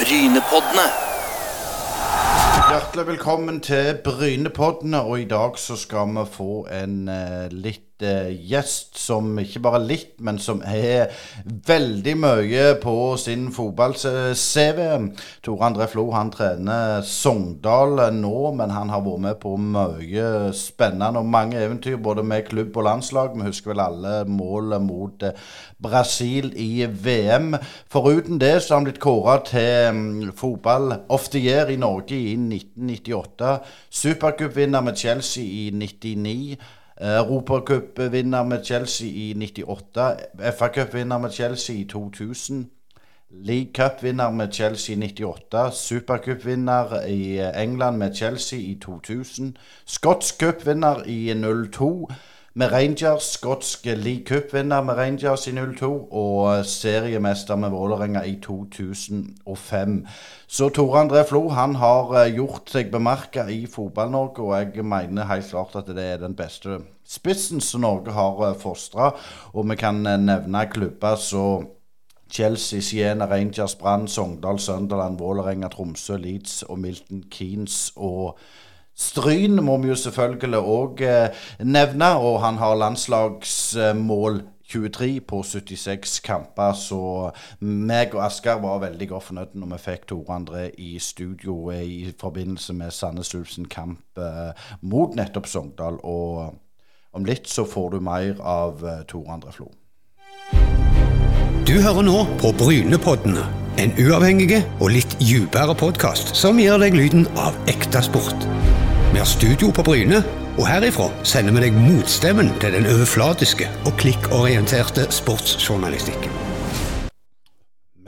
Brynepoddene. Hjertelig velkommen til Brynepoddene, og i dag så skal vi få en eh, litt gjest som ikke bare litt, men som er veldig mye på sin fotball-CV. Tore André Flo han trener Sogndal nå, men han har vært med på mye spennende og mange eventyr, både med klubb og landslag. Vi husker vel alle målet mot eh, Brasil i VM. Foruten det så har han blitt kåra til mm, fotball of the year i Norge i 1998. Supercupvinner med Chelsea i 99. Europacupvinner med Chelsea i 98. FA-cupvinner med Chelsea i 2000. League Cup-vinner med Chelsea i 98. Supercup-vinner i England med Chelsea i 2000. Skotsk cup-vinner i 02. Med Rangers, skotsk League Cup-vinner med Rangers i 02 og seriemester med Vålerenga i 2005. Så Tore André Flo han har eh, gjort seg bemerka i Fotball-Norge, og jeg mener helt klart at det er den beste spissen som Norge har eh, fostra. Og vi kan eh, nevne klubber som Chelsea, Siena, Rangers, Brann, Sogndal, Sunderland, Vålerenga, Tromsø, Leeds og Milton Keanes. og Stryn må vi jo selvfølgelig òg eh, nevne, og han har landslagsmål 23 på 76 kamper, så meg og Asker var veldig godt fornøyd når vi fikk Tore André i studio eh, i forbindelse med Sandnes Ulfsen kamp eh, mot nettopp Sogndal. Og om litt så får du mer av Tore André Flo. Du hører nå på Brynepoddene, en uavhengig og litt dypere podkast som gir deg lyden av ekte sport. Vi har studio på Bryne, og herifra sender vi deg motstemmen til den overflatiske og klikkorienterte sportsjournalistikken.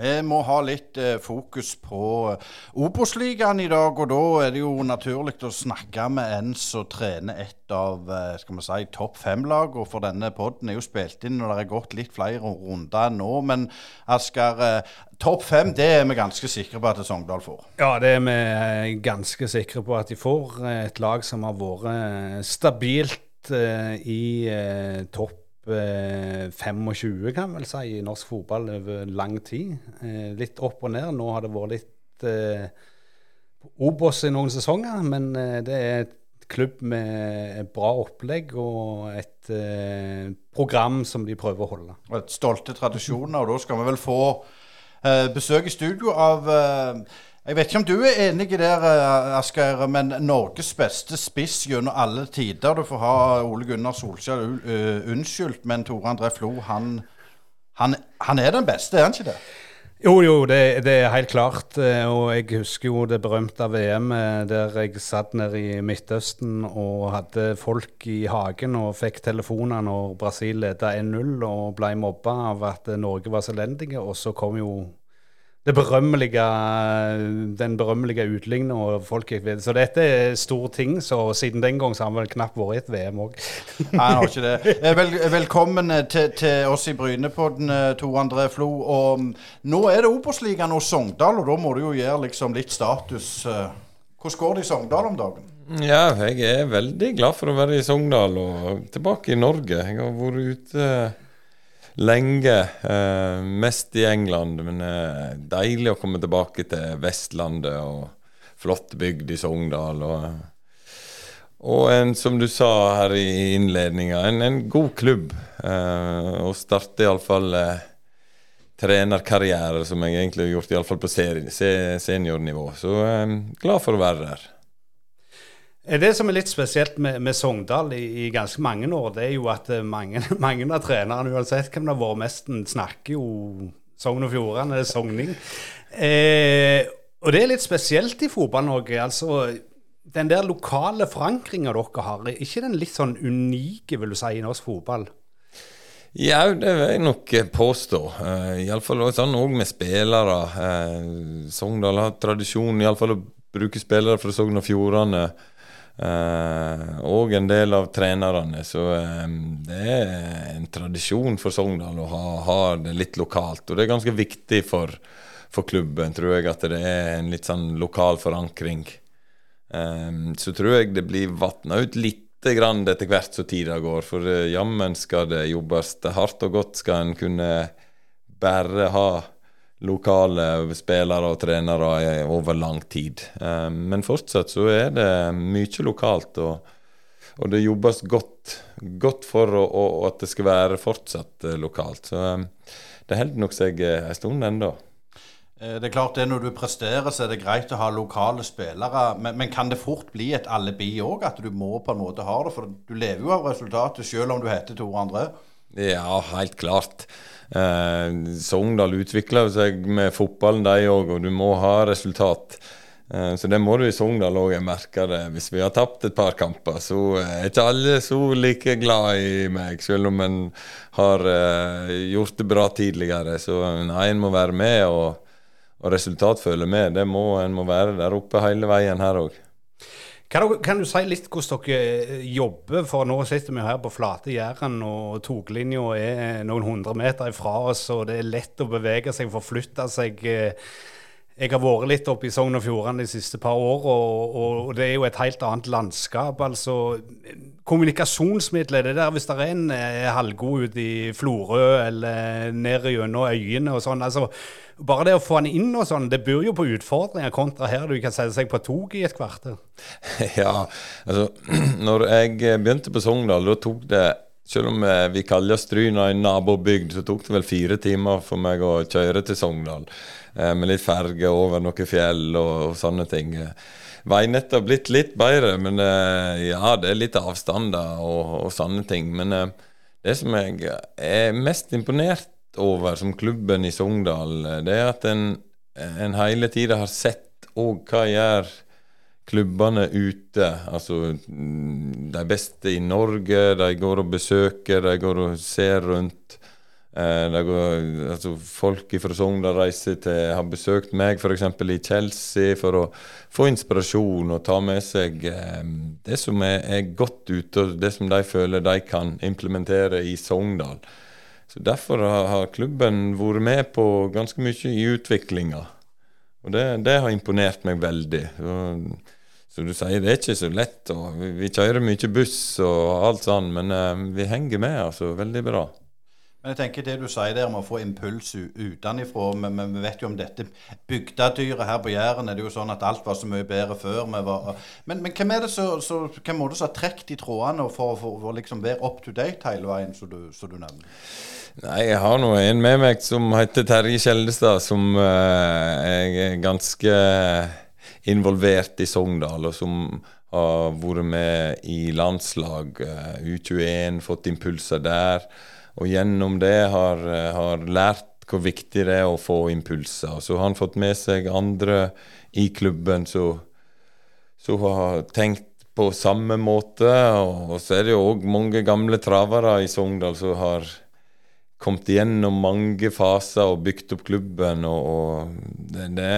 Vi må ha litt eh, fokus på eh, Obos-ligaen i dag, og da er det jo naturlig å snakke med en som trener et av eh, skal vi si, topp fem-lag. Og for denne podden er jo spilt inn når det er gått litt flere runder enn nå. Men Asker, eh, topp fem det er vi ganske sikre på at Sogndal får. Ja, det er vi eh, ganske sikre på at de får. Et lag som har vært eh, stabilt eh, i eh, topp eh, 25, kan vel si, i norsk fotball over lang tid. Eh, litt opp og ned. Nå har det vært litt eh, Obos i noen sesonger, men eh, det er et klubb med et bra opplegg og et eh, program som de prøver å holde. Og et stolte tradisjoner, og da skal vi vel få eh, besøk i studio av eh, Jeg vet ikke om du er enig i det, eh, Asgeir, men Norges beste spiss gjennom alle tider. Du får ha Ole Gunnar Solskjær u- eh, unnskyldt, men Tore André Flo, han, han, han er den beste, er han ikke det? Jo, jo, det, det er helt klart. eh, Og jeg husker jo det berømte VM der jeg satt nede i Midtøsten og hadde folk i hagen og fikk telefoner når Brasil leda 1-0 og ble mobba av at Norge var så elendige. Og så kom jo berømmelige, den berømmelige utlignet, og folk gikk videre. Så dette er store ting. Så siden den gang så har han vel knapt vært i et VM òg. Nei, han har ikke det. Eh, Vel, velkommen eh, til, til oss i Brynepodden, Tor André Flo. Og mm, nå er det Obos-ligaen og Sogndal, og da må du jo gjøre liksom litt status. eh. Hvordan går det i Sogndal om dagen? Ja, jeg er veldig glad for å være i Sogndal og tilbake i Norge. Jeg har vært ute lenge, eh, mest i England, men eh, deilig å komme tilbake til Vestlandet og flott bygd i Sogndal. Og, og en, som du sa her i innledninga, en, en god klubb. Eh, og starte iallfall eh, trenerkarriere, som jeg egentlig har gjort iallfall på seniornivå. Så eh, glad for å være her. Det som er litt spesielt med, med Sogndal i, i ganske mange år, det er jo at eh, mange, mange av trenerne, uansett hvem det har vært mest, snakker jo Sogn og Fjordane, sogning. Eh, og det er litt spesielt i Fotball-Norge. altså Den der lokale forankringa dere har, er ikke den litt sånn unike, vil du si, i norsk fotball? Ja, det vil jeg nok eh, påstå. Uh, Iallfall sånn òg med spillere. Uh, Sogndal har tradisjon iallfall å bruke spillere fra Sogn og Fjordane. Uh, og en del av trenerne. Så um, det er en tradisjon for Sogndal å ha, ha det litt lokalt. Og det er ganske viktig for, for klubben, tror jeg, at det er en litt sånn lokal forankring. Um, så tror jeg det blir vatna ut litt grann etter hvert som tida går, for uh, jammen skal det jobbes hardt og godt skal en kunne bare ha lokale spillere og trenere over lang tid. Eh, men fortsatt så er det mye lokalt, og, og det jobbes godt, godt for å, å, at det skal være fortsatt eh, lokalt. Så det holder nok seg en stund ennå. Det er klart det Når du presterer, så er det greit å ha lokale spillere. Men, men kan det fort bli et alibi òg, at du må på en måte ha det? For du lever jo av resultatet, selv om du heter Tore André. Ja, helt klart. Eh, Sogndal utvikler seg med fotballen, de òg, og du må ha resultat. Eh, så det må du i Sogndal òg. Jeg merker det. Hvis vi har tapt et par kamper, så er ikke alle så like glad i meg, selv om en har eh, gjort det bra tidligere. Så nei, en må være med, og, og resultat følger med. Det må En må være der oppe hele veien her òg. Kan du, kan du, si litt hvordan dere eh, jobber? For nå sitter vi her på flate Jæren, og toglinja er noen hundre meter ifra oss, og det er lett å bevege seg, forflytte seg. Eh, jeg har vært litt oppe i Sogn og Fjordane de siste par år, og, og, det er jo et helt annet landskap. altså Kommunikasjonsmidler, det der hvis det er en eh, halvgod ute i Florø eller ned gjennom øyene og sånn. altså bare det å få han inn og sånn, det bør jo på utfordringer kontra her du kan sette seg på toget i et kvarter. Ja, altså når jeg begynte på Sogndal, da tok det selv om vi kaller Stryna en nabobygd, så tok det vel fire timer for meg å kjøre til Sogndal. Eh, med litt ferge over noen fjell og, sånne ting. Veinettet har blitt litt bedre, men eh, ja, det er litt avstander og, og sånne ting. Men eh, det som jeg er mest imponert over som klubben i Sogndal, det er at en, en hele tida har sett òg hva gjør klubbene ute. Altså de beste i Norge, de går og besøker, de går og ser rundt. Eh, går, altså, folk fra Sogndal reiser til har besøkt meg f.eks. i Chelsea for å få inspirasjon og ta med seg eh, det som er, er, godt ute, og det som de føler de kan implementere i Sogndal. Så Derfor har klubben vært med på ganske mye i utviklinga. Og det, det, har imponert meg veldig. Som du sier, det er ikke så lett. og Vi, vi kjører mye buss og alt sånn, men uh, vi henger med altså veldig bra. Men jeg tenker det du sier der om å få impuls utenfra Men vi vet jo om dette bygdedyret her på Jæren. er det jo sånn at alt var så mye bedre før. Var, men, men, hvem er det så, så, hvem som har trukket i trådene for, for, liksom være up to date hele veien, som du, du nevner? Nei, jeg har nå en med meg som heter Terje Kjeldestad, som uh, er ganske involvert i Sogndal, og som har vært med i landslag, uh, U21, fått impulser der. Og gjennom det har, har lært hvor viktig det er å få impulser. Så har han fått med seg andre i klubben som har tenkt på samme måte. Og så er det jo òg mange gamle travere i Sogndal som har kommet igjennom mange faser og bygd opp klubben. og, og det, det,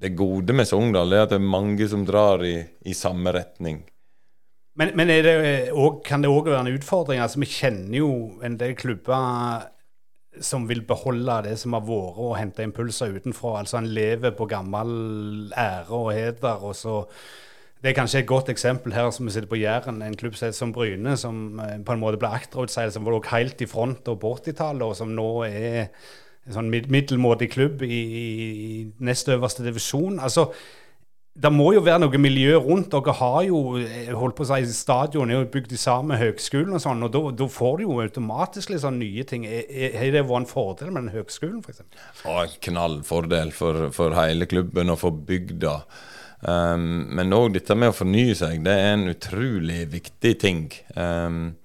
det, gode med Sogndal er at det er mange som drar i, i samme retning. Men, men det også, kan det òg være en utfordring? Altså, Vi kjenner jo en del klubber som vil beholde det som har vært, og hente impulser utenfra. Altså En lever på gammel ære og heder. og så det er kanskje et godt eksempel her som vi sitter på Jæren, en klubb som Bryne, som eh, på en måte ble akterutseilt, som var helt i front og på 80-tallet, og som nå er en sånn middelmådig klubb i, i nest øverste divisjon. Altså, det må jo være noe miljø rundt. Dere har jo eh, holdt på å si, stadion er jo bygd sammen samme høgskolen og sånn, og da får du jo automatisk litt sånn nye ting. Har det vært en fordel med den høgskolen, f.eks.? Ja, en knallfordel for, for hele klubben og for bygda. Um, men òg dette med å fornye seg, det er en utrolig viktig ting. Um,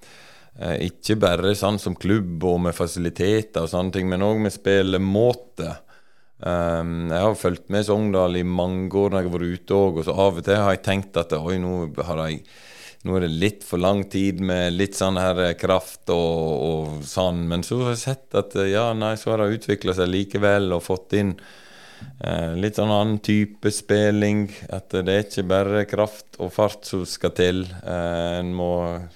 ikke bare sånn som klubb og med fasiliteter og sånne ting, men òg med spillemåte. Um, jeg har fulgt med Sogndal i mange år når jeg har vært ute òg, og så av og til har jeg tenkt at oi, nå, jeg, nå er det litt for lang tid med litt sånn her kraft og, og sånn, men så har jeg sett at ja, nei, så har det utvikla seg likevel og fått inn uh, litt sånn annen type spilling. At det er ikke bare kraft og fart som skal til. Uh, en må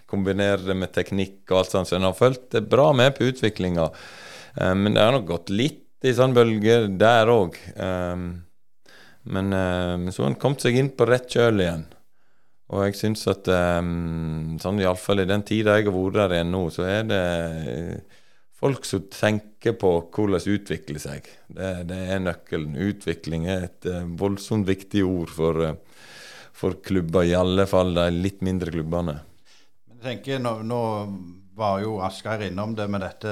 kombinere det med teknikk og alt sånt. Så en har fulgt bra med på utviklinga. Uh, men det har nok gått litt i sånn bølger der òg. Eh, men eh, så har en kommet seg inn på rett kjøl igjen. Og jeg syns at um, sånn iallfall i den tida jeg har vært der igjen nå, så er det folk som tenker på hvordan utvikle seg. Det, det er nøkkelen. Utvikling er et uh, voldsomt viktig ord for, for klubber, i alle fall de litt mindre klubbene. Jeg tenker, nå, nå var jo Asgeir innom det med dette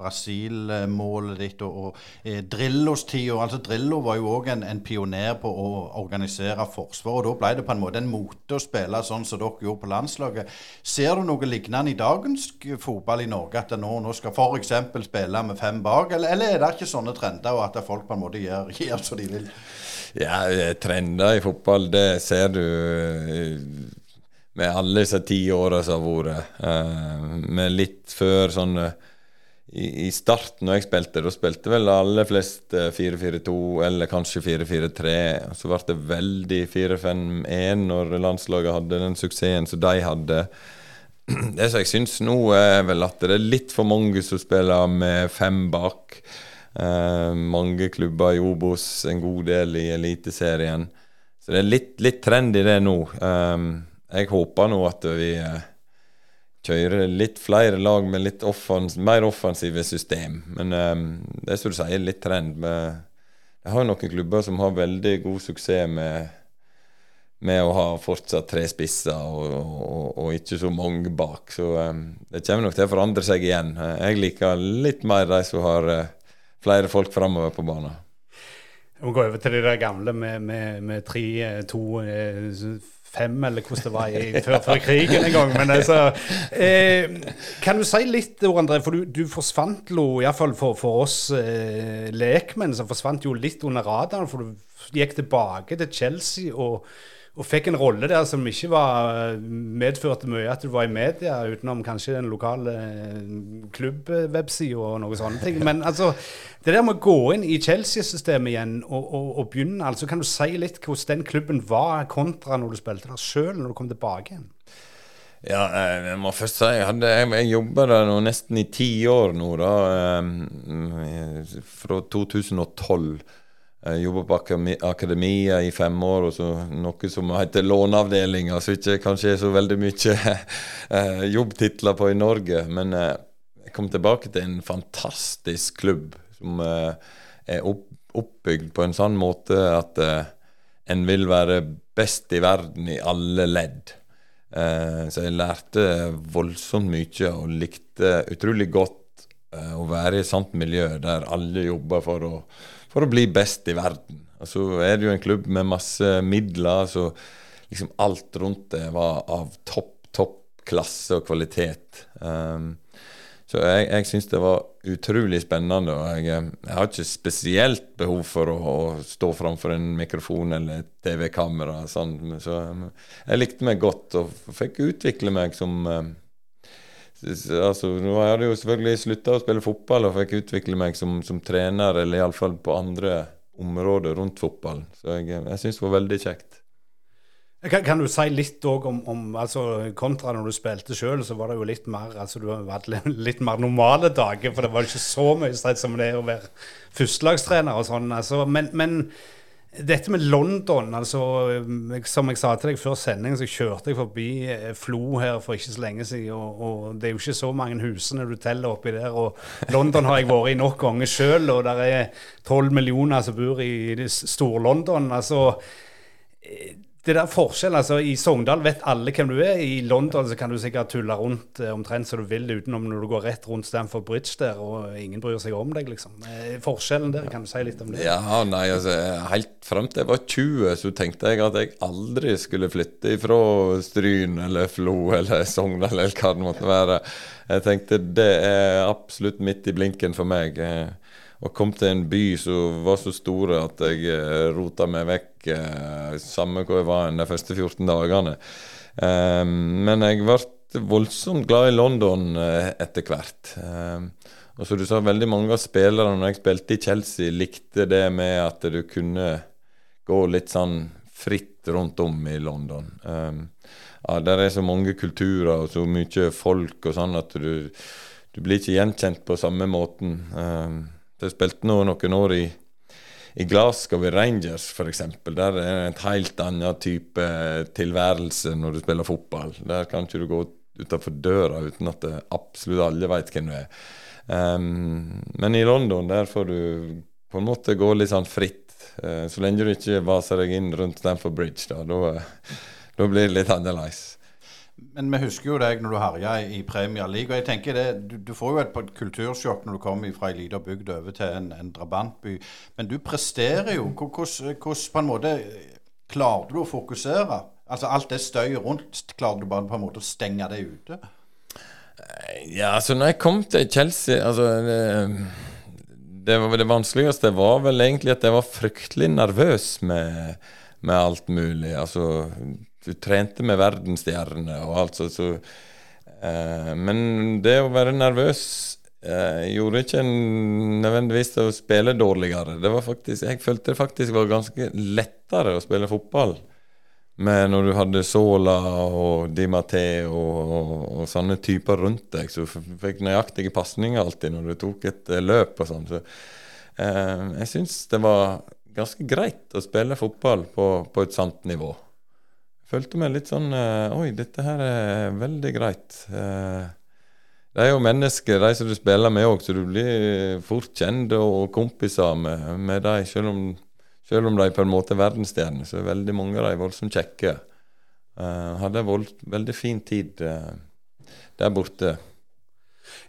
Brasil-målet ditt og, og eh, Drillos tid. Altså Drillo var jo òg en, en, pioner på å organisere forsvar, og da ble det på en måte en mote å spille sånn som dere gjorde på landslaget. Ser du noe lignende i dagens fotball i Norge, at nå, nå skal f.eks. spille med fem bak, eller, eller, er det ikke sånne trender, og at folk på en måte gjør, gjør som de vil? Ja, trender i fotball, det ser du med alle disse ti åra som har vært. Uh, med litt før sånn uh, i, i, starten når jeg spilte, da spilte vel alle flest 4-4-2 eller kanskje 4-4-3. Så ble det veldig 4-5-1 når landslaget hadde den suksessen som de hadde. Det som jeg syns nå, er vel at det er litt for mange som spiller med fem bak. Uh, mange klubber i Obos, en god del i Eliteserien. Så det er litt, litt trend i det nå. Um, jeg håper nå at vi eh, kjører litt flere lag med litt offens mer offensive system. Men um, det er som du sier, litt trend. Med, jeg har noen klubber som har veldig god suksess med, med å ha fortsatt tre spisser og, og, og, ikke så mange bak. Så um, det kommer nok til å forandre seg igjen. Jeg liker litt mer de som har uh, flere folk framover på banen. Vi må gå over til de der gamle med, med, med tre, to fem, eller hvordan det var i, før, før, krigen en gang. Men altså eh, Kan du si litt, André, for du, du forsvant jo, iallfall for, for oss eh, lekmenn, så forsvant jo litt under radaren. For du gikk tilbake til Chelsea og og fikk en rolle der som ikke var medførte mye at du var i media, utenom kanskje den lokale eh, klubbwebsida og noen sånne ting. Men altså, det der med å gå inn i Chelsea-systemet igjen og, og, og, begynne, altså kan du si litt hvordan den klubben var kontra når du spilte der sjøl, når du kom tilbake igjen? Ja, eh, jeg må først si hadde, jeg, jeg jobba der nå nesten i ti år nå, da. Eh, fra 2012. Jeg jobba på akademia i fem år, og så noe som heter låneavdelinga, som ikke kanskje er så veldig mye eh, jobbtitler på i Norge. Men eh, jeg kom tilbake til en fantastisk klubb som eh, er oppbygd på en sånn måte at en vil være best i verden i alle ledd. Så jeg lærte voldsomt mye og likte utrolig godt å være i et sånt miljø der alle jobber for å for å bli best i verden. Og så er det jo en klubb med masse midler, så liksom alt rundt det var av topp, topp klasse og kvalitet. Um, så jeg, jeg syns det var utrolig spennende. og jeg, jeg, har ikke spesielt behov for å, å stå framfor en mikrofon eller et TV-kamera. Sånn. Så um, jeg likte meg godt og fikk utvikle meg som um, altså, Nå hadde jeg jo selvfølgelig slutta å spille fotball og fikk utvikle meg som, som trener, eller iallfall på andre områder rundt fotballen. Så jeg, jeg syns det var veldig kjekt. Kan, kan, du si litt òg om, om, altså Kontra når du spilte sjøl, så var det jo litt mer altså du har vært litt mer normale dager. For det var ikke så mye stress som det er å være førstelagstrener og sånn. Altså, men, men dette med London, altså Som jeg sa til deg før sending, så kjørte jeg forbi eh, Flo her for ikke så lenge siden. Og, og det er jo ikke så mange husene du teller oppi der. Og London har jeg vært i nok ganger sjøl, og det er tolv millioner som bor i Stor-London. altså eh, det der forskjellen, altså I Sogndal vet alle hvem du er. I London så kan du sikkert tulle rundt eh, omtrent som du vil utenom når du går rett rundt Stamford Bridge der, og ingen bryr seg om deg, liksom. Eh, forskjellen der, kan du si litt om det? Ja, nei, altså Helt fram til jeg var 20, så tenkte jeg at jeg aldri skulle flytte ifra Stryn eller Flo eller Sogndal eller hva det måtte være. Jeg tenkte det er absolutt midt i blinken for meg. Eh, og kom til en by som var så store at jeg eh, rota meg vekk eh, samme hvor jeg var de første 14 dagene. Eh, men jeg ble voldsomt glad i London etter hvert. Og som du sa, veldig mange av spillerne når jeg spilte i Chelsea, likte det med at du kunne gå litt sånn fritt rundt om i London. Ja, Der er så mange kulturer og så mye folk og sånn at du, du blir ikke gjenkjent på samme måten. Jeg spilte nå noen år i, i Glasgow i Rangers, f.eks. Der er det en helt annen type tilværelse når du spiller fotball. Der kan ikke du gå utenfor døra uten at absolutt alle vet hvem du er. Um, men i London der får du på en måte gå litt sånn fritt. Uh, så lenge du ikke vaser deg inn rundt Stamford Bridge, da, da, da blir det litt annerledes. Men vi husker jo deg når du herja i Premier League. og jeg tenker det, du, du får jo et kultursjokk når du kommer fra ei lita bygd over til en, en, drabantby. Men du presterer jo. Hvordan på en måte klarer du å fokusere? Altså Alt det støyet rundt, klarer du bare på en måte å stenge det ute? Ja, altså når jeg kom til Chelsea altså det, det, det vanskeligste var vel egentlig at jeg var fryktelig nervøs med, med alt mulig. Altså du trente med verdensstjerner og alt sånt. Så, eh, men det å være nervøs eh, gjorde ikke nødvendigvis å spille dårligere. Det var faktisk, jeg følte det faktisk var ganske lettere å spille fotball. Men når du hadde Sola og Di Matteo og, og, og, sånne typer rundt deg, så fikk nøyaktige pasninger alltid når du tok et eh, løp og sånn. Så eh, jeg syns det var ganske greit å spille fotball på, på et sant nivå følte meg litt sånn uh, Oi, dette her er veldig greit. Uh, det er jo mennesker, de som du spiller med òg, så du blir fort kjent og kompiser med, med dem. Selv selv om de på en måte er verdensstjerner, så er veldig mange av dem voldsomt kjekke. Uh, hadde en veldig fin tid der borte.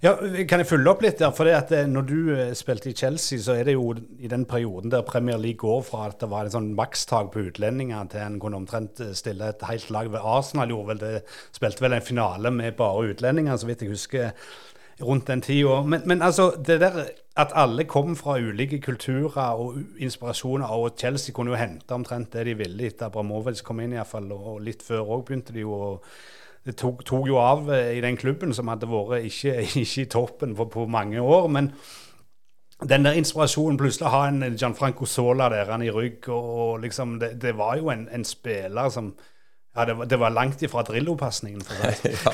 Ja, Kan jeg følge opp litt der? For eh, Når du eh, spilte i Chelsea, så er det jo i den perioden der Premier League går fra at det var en sånn makstak på utlendinger, til en kunne omtrent eh, stille et helt lag ved Arsenal. gjorde vel det, Spilte vel en finale med bare utlendinger, så vidt jeg husker, rundt den tida. Men, men, altså, det der at alle kom fra ulike kulturer og inspirasjoner, og Chelsea kunne jo hente omtrent det de ville etter Abramovic kom inn, iallfall, og litt før òg begynte de jo å det tok, tok, jo av eh, i den klubben, som hadde vært ikke, ikke i toppen på, på, mange år. Men den der inspirasjonen, plutselig å ha en Gianfranco Sola der han i rygg, og, liksom, det, det, var jo en, en spiller som ja, det var, det var langt ifra Drillo-pasningen. ja.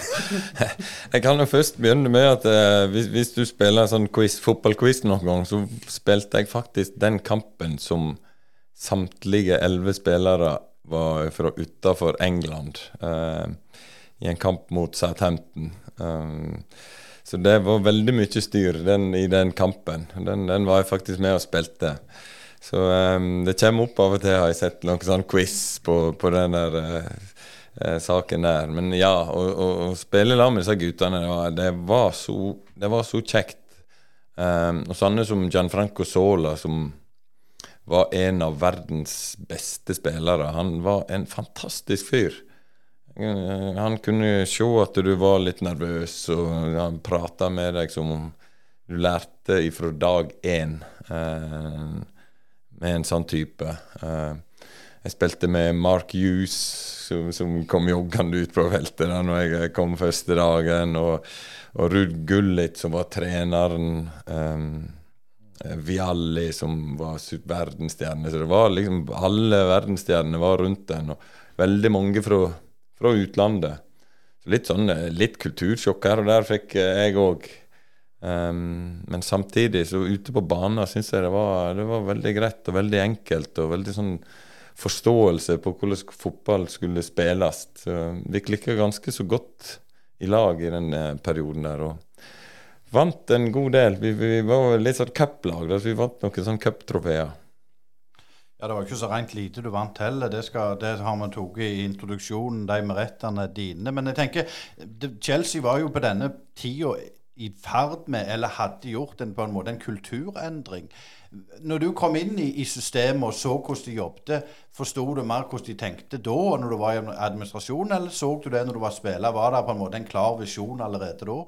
Jeg kan jo først begynne med at eh, hvis, hvis, du spiller sånn quiz, fotballquiz noen gang, så spilte jeg faktisk den kampen som samtlige elleve spillere var fra utafor England. Eh, i en kamp mot Southampton. Um, så det var veldig mye styr den, i den kampen. Den, den, var jeg faktisk med og spilte. Så um, det kommer opp av og til, har jeg sett noen sånn quiz på, på den der uh, saken der. Men ja, å, spille sammen med disse guttene, det var, så, det var så, kjekt. Um, og sånne som Gianfranco Sola, som var en av verdens beste spillere. Han var en fantastisk fyr. Eh, han kunne se at du var litt nervøs, og han prata med deg som om du lærte ifra dag én eh, med en sånn type. Eh, jeg spilte med Mark Hughes, som, som kom joggende ut på feltet da jeg kom første dagen, og, og Ruud Gullit, som var treneren. Eh, Vialli, som var verdensstjerne. Så det var liksom alle verdensstjernene var rundt den, og veldig mange fra fra utlandet. Så litt sånn eh, litt kultursjokk her og der fikk eh, jeg òg. Um, ehm, men samtidig, så ute på banen syns jeg det var, det var, veldig greit og veldig enkelt. Og veldig sånn forståelse på hvordan fotball skulle spilles. Vi klikka ganske så godt i lag i den eh, perioden der. Og vant en god del. Vi, vi var litt sånn cuplag, så vi vant noen sånn cuptrofeer. Ja, Det var ikke så rent lite du vant heller. Det, skal, det har vi tatt i introduksjonen, de merettene dine. Men jeg tenker, Chelsea var jo på denne tida i ferd med, eller hadde gjort en, på en måte en kulturendring. Når du kom inn i, i systemet og så hvordan de jobbet, forsto du mer hvordan de tenkte da, når du var i administrasjonen, eller så du det når du var spiller? Var det på en måte en klar visjon allerede da?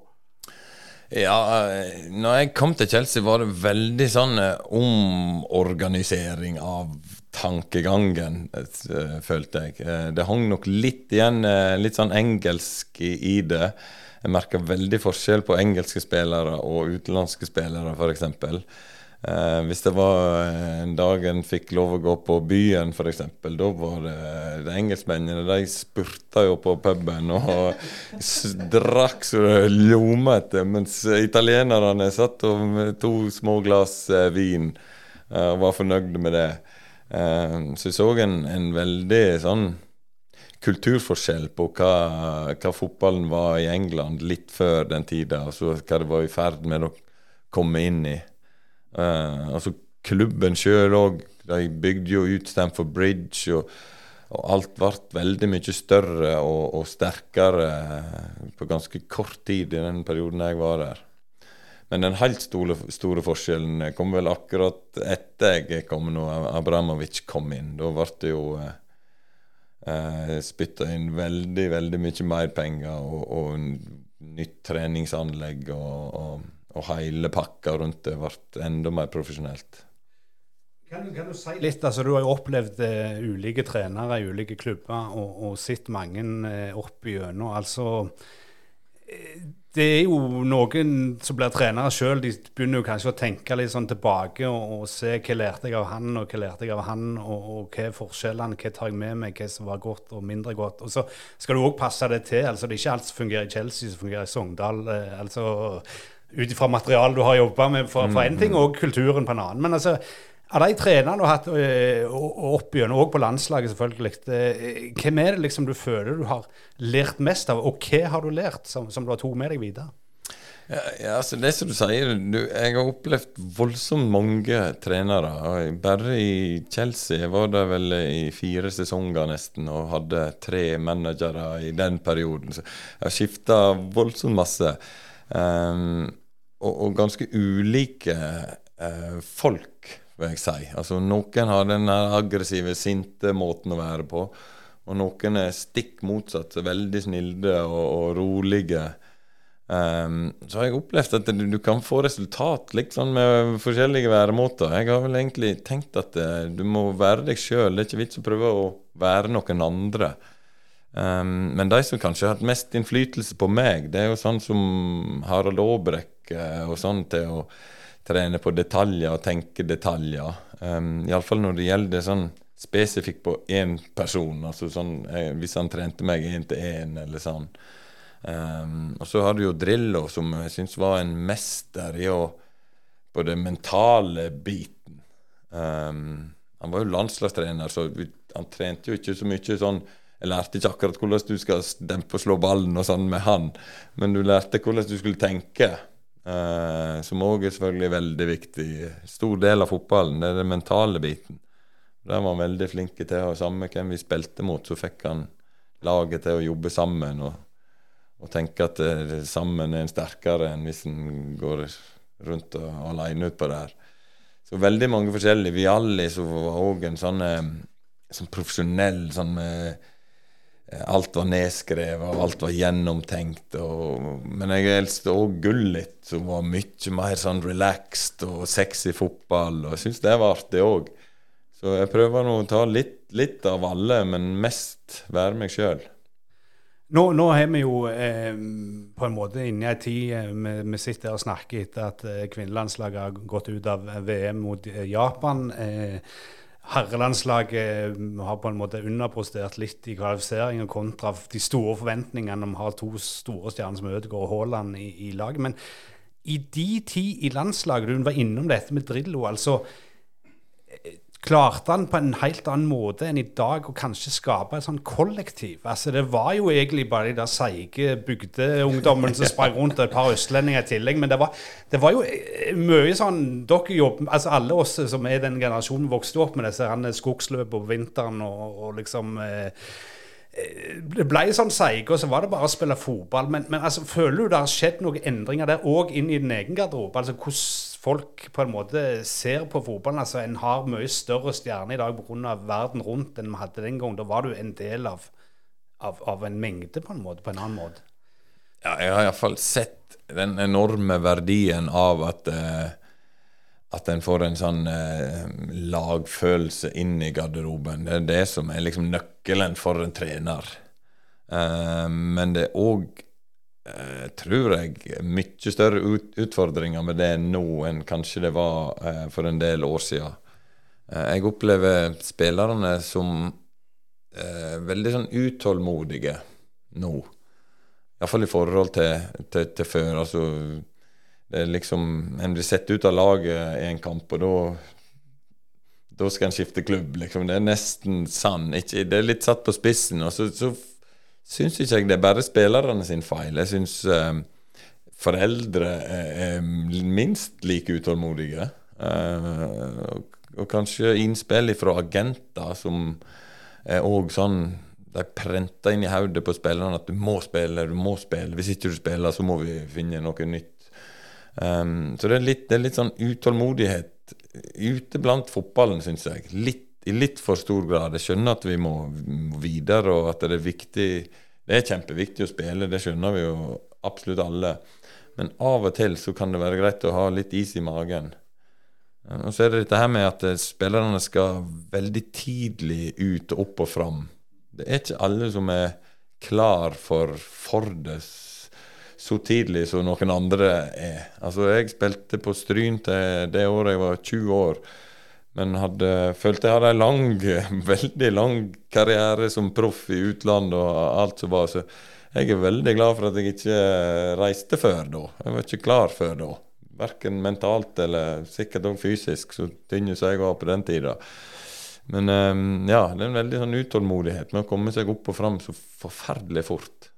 Ja, eh, når jeg kom til Chelsea, var det veldig sånn eh, omorganisering av tankegangen, eh, følte jeg. Det hang nok litt igjen, litt sånn engelsk i det. Jeg merka veldig forskjell på engelske spillere og utenlandske spillere, f.eks. Eh, hvis det var en dag en fikk lov å gå på byen, f.eks., da var det de engelskmennene de spurta jo på puben og drakk så det ljomet, mens italienerne satt med to små glass eh, vin eh, og var fornøyde med det. Eh, så jeg så en, en veldig sånn kulturforskjell på hva, hva, fotballen var i England litt før den tida, og så hva det var i ferd med å komme inn i. Uh, altså klubben sjøl òg. De bygde jo ut Stamford Bridge, og, og alt ble veldig mye større og, og, sterkere på ganske kort tid i den perioden jeg var der. Men den helt store, store forskjellen kom vel akkurat etter jeg kom når Abramovic kom inn. Da ble det jo eh, eh spytta inn veldig, veldig mye mer penger og, og nytt treningsanlegg og, og, og hele pakka rundt det ble enda mer profesjonelt. Kan kan du, si litt, altså Du har jo opplevd uh, ulike trenere i ulike klubber og, og sett mange uh, opp igjennom. Altså, uh, det er jo noen som blir trenere sjøl. De begynner jo kanskje å tenke litt sånn tilbake og, og, se hva lærte jeg av han, og hva lærte jeg av han, og, og hva er forskjellene, hva tar jeg med meg, hva som var godt og mindre godt. Og så skal du òg passe det til. altså Det er ikke alt som fungerer i Chelsea som fungerer i Sogndal. altså Ut ifra materialet du har jobba med for en ting, og kulturen på en annen. Men altså av de trenerne du har hatt eh, opp gjennom, og på landslaget selvfølgelig, eh, hvem er det liksom du føler du har lært mest av, og hva har du lært som, som du har tatt med deg videre? Ja, ja, altså Det som du sier, du, jeg har opplevd voldsomt mange trenere. Bare i Chelsea var det vel i fire sesonger nesten, og hadde tre managere i den perioden. Så jeg har skifta voldsomt masse. Um, og, og, ganske ulike eh, folk vil jeg si. Altså Noen har den aggressive, sinte måten å være på. Og noen er stikk motsatt, veldig snilde og, og rolige. Um, så har jeg opplevd at du, du, kan få resultat sånn med forskjellige væremåter. Jeg har vel egentlig tenkt at uh, du må være deg sjøl. Det er ikke vits å prøve å være noen andre. Um, men de som kanskje har hatt mest innflytelse på meg, det er jo sånn som Harald Aabrekk uh, og sånn til å trene på detaljer og tenke detaljer. Um, Iallfall når det gjelder sånn spesifikt på én person. altså sånn, eh, Hvis han trente meg én til én, eller sånn. Um, og så har du jo Drillo, som jeg syns var en mester i å På den mentale biten. Um, han var jo landslagstrener, så han trente jo ikke så mye sånn Jeg lærte ikke akkurat hvordan du skal dempe og slå ballen og sånn med han, men du lærte hvordan du skulle tenke. Uh, som òg er selvfølgelig veldig viktig. Stor del av fotballen det er den mentale biten. Der var han veldig flink til å Samme hvem vi spilte mot, så fikk han laget til å jobbe sammen. Og, og tenke at det, sammen er en sterkere enn hvis en går rundt og alene utpå der. Så veldig mange forskjellige. Vialli som var òg en sånn, eh, sånn profesjonell sånn med Eh, alt var nedskrevet, og alt var gjennomtenkt. Og, men jeg elsket òg Gullit, som var mye mer sånn relaxed og sexy fotball. Og jeg syns det var artig òg. Så jeg prøver nå å ta litt, litt, av alle, men mest være meg sjøl. Nå, nå, er vi jo eh, på en måte inne i ei tid eh, vi, vi, sitter og snakker etter at eh, kvinnelandslaget har gått ut av VM mot eh, Japan. Eh, herrelandslaget har på en måte underprostert litt i kvalifiseringen kontra de store forventningene om å ha to store stjerner som Ødegaard og Haaland i, i laget. Men i de tid i landslaget, du var innom dette med Drillo, altså klarte han på en helt annen måte enn i dag å kanskje skape et sånn kollektiv. Altså Det var jo egentlig bare de der seige bygdeungdommene som sprang rundt, og et par østlendinger i tillegg. Men det var, det var, jo eh, mye sånn Dere jobber, altså Alle oss som er den generasjonen vokste opp med disse skogsløpene på vinteren og, og liksom eh, eh, det ble sånn seige, og så var det bare å spille fotball. Men, men altså, føler du det har skjedd noen endringer der òg inn i din egen garderobe? Altså, hvordan folk på en måte ser på fotballen. Altså, en har mye større stjerne i dag pga. verden rundt enn vi hadde den gang. Da var du en del av, av, av, en mengde, på en måte, på en annen måte. Ja, jeg har iallfall sett den enorme verdien av at eh, at en får en sånn eh, lagfølelse inn i garderoben. Det er det som er liksom nøkkelen for en trener. Eh, men det er òg eh, tror jeg, mye større ut utfordringer med det nå enn kanskje det var eh, for en del år siden. Eh, jeg opplever spillerne som eh, veldig sånn utålmodige nå. Iallfall i forhold til, til, til før. Altså, det er liksom En blir sett ut av laget i en kamp, og da da skal en skifte klubb, liksom. Det er nesten sann. Ikke, det er litt satt på spissen. og så, så syns ikke jeg det er bare spillerne sin feil. Jeg syns uh, foreldre er, minst like utålmodige. Og, og kanskje innspill fra agenter som er òg sånn De prenter inn i hodet på spillerne at du må spille, du må spille. Hvis ikke du spiller, så må vi finne noe nytt. Um, så det er, litt, det er litt sånn utålmodighet ute blant fotballen, syns jeg. Litt, I litt for stor grad. Jeg skjønner at vi må, videre, og at det er viktig Det er kjempeviktig å spille, det skjønner vi jo absolutt alle. Men av og til så kan det være greit å ha litt is i magen. Og så er det dette her med at spillerne skal veldig tidlig ut og opp og fram. Det er ikke alle som er klar for Fordes så tidlig som noen andre er. Altså, jeg spilte på Stryn til det året jeg var 20 år. Men hadde, følte jeg hadde en lang, veldig lang karriere som proff i utlandet og alt som var. Så jeg er veldig glad for at jeg ikke reiste før da. Jeg var ikke klar før da. Verken mentalt eller sikkert òg fysisk, så tynn som jeg var på den tida. Men um, ja, det er en veldig sånn utålmodighet med å komme seg opp og fram så forferdelig fort.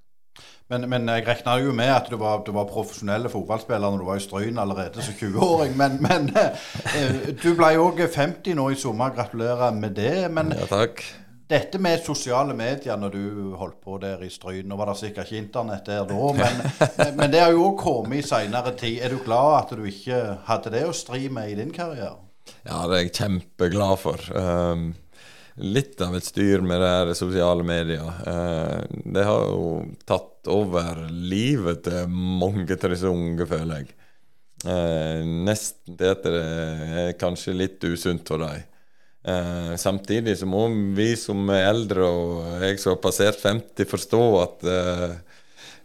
Men, men jeg regna jo med at du var, du var profesjonelle fotballspiller når du var i Stryn allerede som 20-åring. Men, men eh, du ble òg 50 nå i sommer. Gratulerer med det. Men ja, takk. dette med sosiale medier når du holdt på der i Stryn Nå var det sikkert ikke internett der da, men, men det har jo òg kommet i seinere tid. Er du glad at du ikke hadde det å stri med i din karriere? Ja, det er jeg kjempeglad for. Um, litt av et styr med det her sosiale medier. Uh, det har jo tatt over livet til mange av disse unge, føler jeg. Uh, nesten til at det er kanskje litt usunt for dem. Uh, samtidig så må vi som er eldre, og jeg som har passert 50, forstå at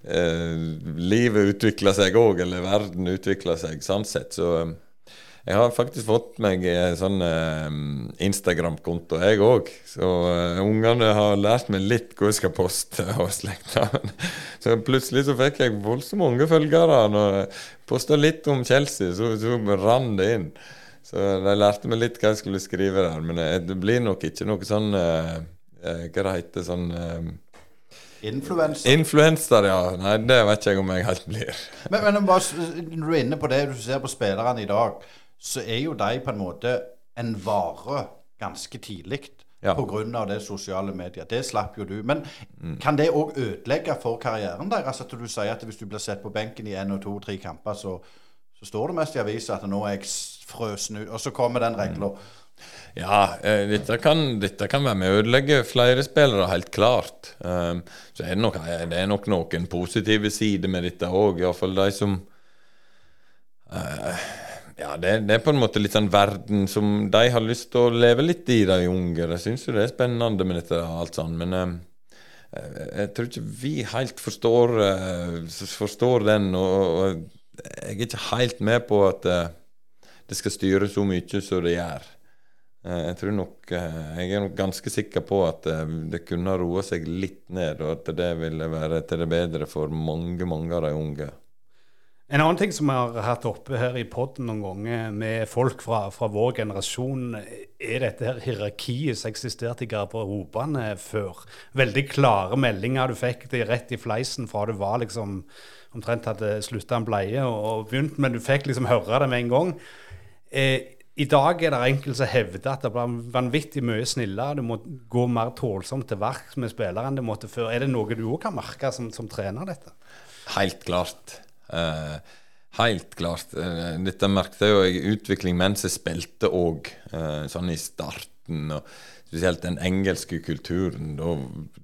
livet utvikler seg òg, eller verden utvikler seg, sånn sett. Så jeg har faktisk fått meg en sånn uh, Instagram-konto, jeg òg. Så uh, ungene har lært meg litt hvor jeg skal poste og slekta. så plutselig så fikk jeg voldsomt mange følgere. Når jeg posta litt om Chelsea, så, så rann det inn. Så de lærte meg litt hva jeg skulle skrive der. Men uh, det blir nok ikke noe sånn Hva det heter sånn Influenser. Influenser, ja. Nei, det vet ikke jeg om jeg helt blir. men, men bare, når du er inne på det, du ser på spillerne i dag så er jo de på en måte en vare ganske tidlig. Ja. Pga. det sosiale medier. Det slapp jo du. Men mm. kan det òg ødelegge for karrieren deres? At du sier at hvis du blir sett på benken i én og to, tre kamper, så, så, står det mest i avisa at nå er jeg frøsen ut. Og så kommer den regla. Mm. Ja, eh, dette, kan, dette, kan, være med å ødelegge flere spillere, helt klart. Um, så er det, nok, det er nok noen positive sider med dette òg. Iallfall de som uh, ja, det, det, er på en måte litt sånn verden som de har lyst til å leve litt i, de unge. Jeg syns jo det er spennende med dette og alt sånn, men eh, jeg tror ikke vi helt forstår, eh, forstår den. Og, og, jeg er ikke helt med på at eh, det skal styre så mye som det gjør. Eh, jeg tror nok Jeg er nok ganske sikker på at det kunne roe seg litt ned, og at det ville være til det bedre for mange, mange av de unge. En annen ting som vi har hatt oppe her i poden noen ganger med folk fra, fra, vår generasjon, er dette her hierarkiet som eksisterte i garderobene før. Veldig klare meldinger. Du fikk det rett i fleisen fra du var liksom omtrent hadde slutta en bleie og, begynt, men du fikk liksom høre det med en gang. Eh, I dag er det enkelte som hevder at det blir vanvittig mye snillere. Du må gå mer tålsomt til verks med spillere enn det måtte før. Er det noe du òg kan merke som, som trener dette? Helt klart. Uh, helt klart. Uh, dette merket jeg utvikling mens jeg spilte òg, eh, sånn i starten. og Spesielt den engelske kulturen. Da,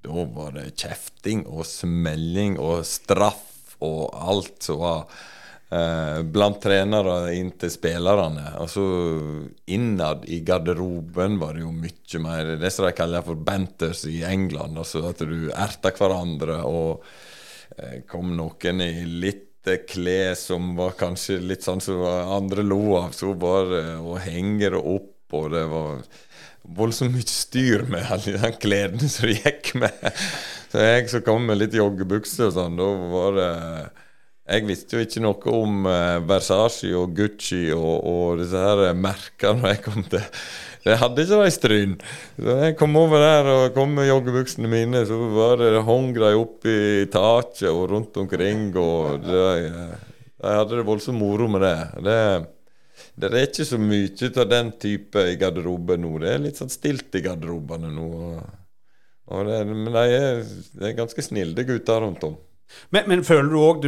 da var det kjefting og smelling og straff og alt som var blant trenere inn til spillerne. Og så innad i garderoben var det jo mye mer det som de kaller for banters i England. Altså at du erta hverandre, og kom noen i litt klær som var kanskje litt sånn som andre lo av. Så bare å henge det opp, og det var voldsomt mye styr med alle de klærne som det gikk med. Så jeg som kom med litt joggebukser og sånn, da var det Jeg visste jo ikke noe om uh, Versace og Gucci og, og disse her merkene når jeg kom til jeg hadde ikke de stryn. Så jeg kom over der og kom med joggebuksene mine, så var det, hang de opp i taket og rundt omkring. Og det, De hadde det voldsomt moro med det. det. Det er ikke så mye av den type i garderoben nå. Det er litt sånn stilt i garderobene nå. Det, men de er, de er ganske snille gutter rundt om. Men, men, føler du òg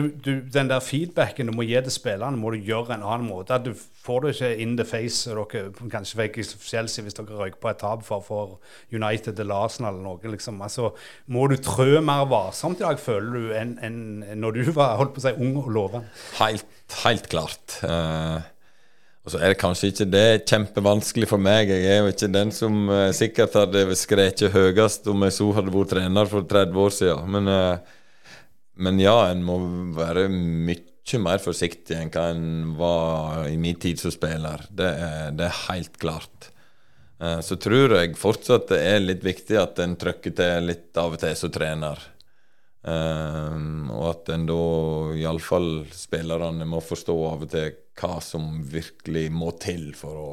den der feedbacken du må gi til spillerne, må du gjøre en annen måte? At du får det ikke in the face. Dere kanskje fikk i Chelsea hvis dere røyker på et tap for, for United eller Arsenal eller noe. Liksom. Altså, må du trø mer varsomt i dag, føler du, enn en, når du var holdt på å si, ung og lovende? Helt, helt klart. Uh, og så er det kanskje ikke det kjempevanskelig for meg. Jeg er jo ikke den som uh, sikkert hadde skreket høyest om jeg så hadde vært trener for 30 år siden. Men uh, men ja, en må være mye mer forsiktig enn hva en var i min tid som spiller. Det er, det er helt klart. Eh, så tror jeg fortsatt det er litt viktig at en trykker til litt av og til som trener. Um, og at en da iallfall spillerne må forstå av og til hva som virkelig må til for å,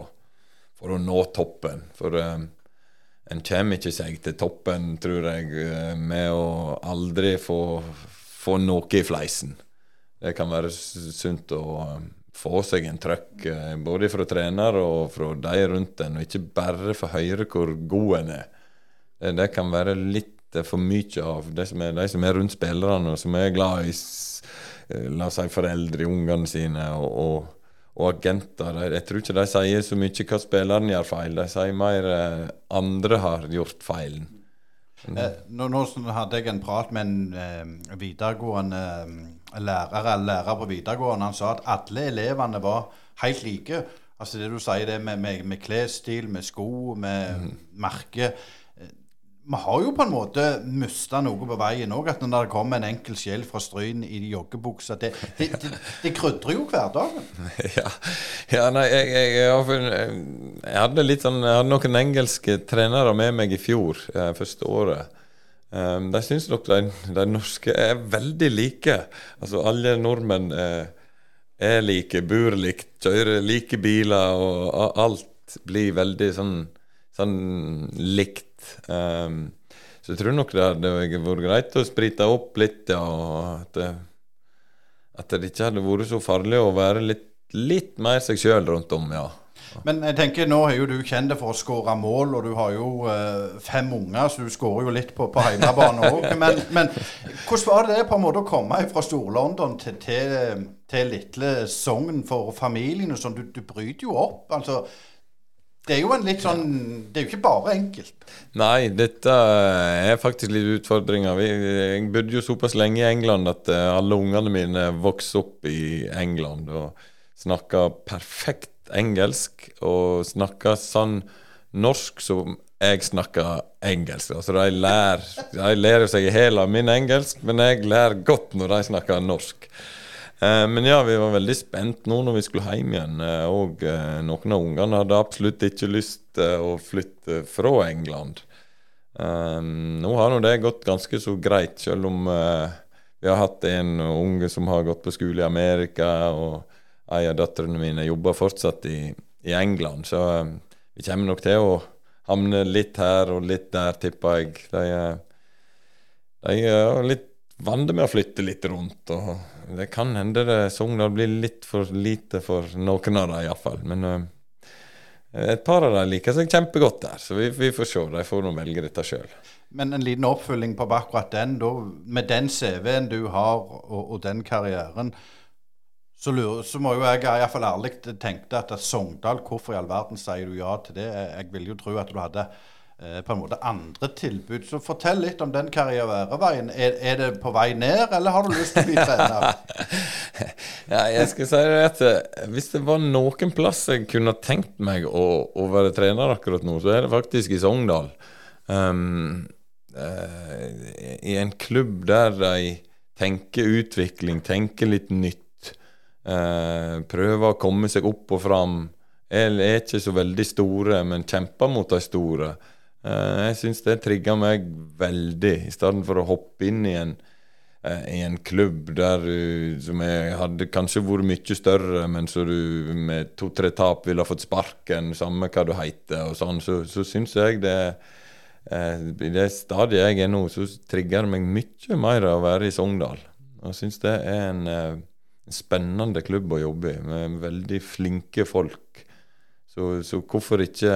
for å nå toppen. For um, en kommer ikke seg til toppen, tror jeg, med å aldri få få noe i fleisen. Det kan være sunt å um, få seg en trøkk eh, både fra trener og fra de rundt en, og ikke bare få høre hvor god en er. Det, kan være litt for mye av de som er, som er rundt spillerne, og som er glad i eh, la oss si foreldre, ungene sine og, og, og agenter. Jeg tror ikke de sier så mye hva spilleren gjør feil, de sier mer eh, andre har gjort feilen. Eh, nå, nå, hadde jeg en prat med en eh, videregående eh, lærer, lærer på videregående. Han sa at alle elevene var helt like. Altså det du sier det med, med, med klesstil, med sko, med mm. merke. Eh, vi har jo på en måte mista noe på veien òg. At når det kommer en enkel sjel fra Stryn i joggebuksa Det, det, det, det krydrer jo hverdagen. Ja, ja nei, jeg, jeg, jeg, jeg, hadde litt sånn Jeg hadde noen engelske trenere med meg i fjor, eh, første året. Um, de syns nok de, de, norske er veldig like. Altså alle nordmenn er, er like, bor likt, kjører like biler, og alt blir veldig sånn, sånn likt. Um, så jeg tror nok det hadde vært greit å sprite opp litt, ja, og at det, at det ikke hadde vært så farlig å være litt litt mer seg sjøl rundt om, ja. Men jeg tenker, nå er jo du kjent for å skåre mål, og du har jo eh, fem unger, så du skårer jo litt på, på hjemmebane òg. Men, men, hvordan var det på en måte å komme fra Stor-London til, til, til, lille Sogn for familien? og sånn? Du, du bryter jo opp. altså det er jo en litt sånn Det er jo ikke bare enkelt. Nei, dette er faktisk litt utfordringer. Jeg bodde jo såpass lenge i England at eh, alle ungene mine vokste opp i England. og snakka perfekt engelsk og snakka sånn norsk som jeg snakker engelsk. Altså de lærer De lærer seg hæl min engelsk, men jeg lærer godt når de snakker norsk. Eh, men ja, vi var veldig spent nå når vi skulle hjem igjen. Eh, og eh, noen av ungene hadde absolutt ikke lyst å flytte fra England. nå har nå det gått ganske så greit, selv om vi har hatt en unge som har gått på skole i Amerika. og ei av døtrene mine jobber fortsatt i, England, så vi kommer nok til å havne litt her og litt der, tipper jeg. De, de er litt vant med å flytte litt rundt. og Det kan hende det Sogndal blir litt for lite for noen av dem, iallfall. Men uh, et par av dem liker seg kjempegodt der, så vi, vi får se. De får nå velge dette sjøl. Men en liten oppfølging på akkurat den. Da, med den CV-en du har, og, og den karrieren, så, lurer, så må jo jeg iallfall ærlig tenke at Sogndal, hvorfor i all verden sier du ja til det? Jeg vil jo tro at du hadde på en måte andre tilbud. Så fortell litt om den karriereveien. Er, er det på vei ned, eller har du lyst til å bli trener? ja, jeg skal si det at eh, Hvis det var noen plass jeg kunne tenkt meg å, å være trener akkurat nå, så er det faktisk i Sogndal. Um, uh, I en klubb der de tenker utvikling, tenker litt nytt Uh, prøver å komme seg opp og fram. Er, er ikke så veldig store, men kjemper mot de store. Eh, jeg syns det trigger meg veldig, i stedet for å hoppe inn i en, eh, i en klubb der du, som jeg hadde kanskje vært mye større, men så du med to-tre tap ville ha fått sparken, samme hva du heter, og sånn, så, så syns jeg det eh, I det stadiet jeg er nå, så trigger det meg mye mer å være i Sogndal. Jeg syns det er en spennende klubb å jobbe i, med veldig flinke folk. Så, så hvorfor ikke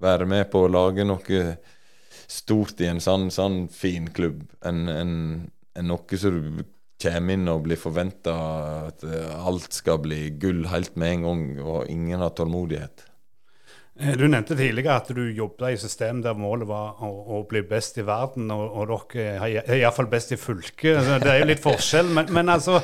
være med på å lage noe stort i en sånn, sånn fin klubb enn en, en noe som du kommer inn og blir forventa at alt skal bli gull helt med en gang, og ingen har tålmodighet. Eh, du nevnte tidligere at du jobbet i system der målet var å, å, bli best i verden, og, og dere er iallfall best i fylket. Det er jo litt forskjell, men, men altså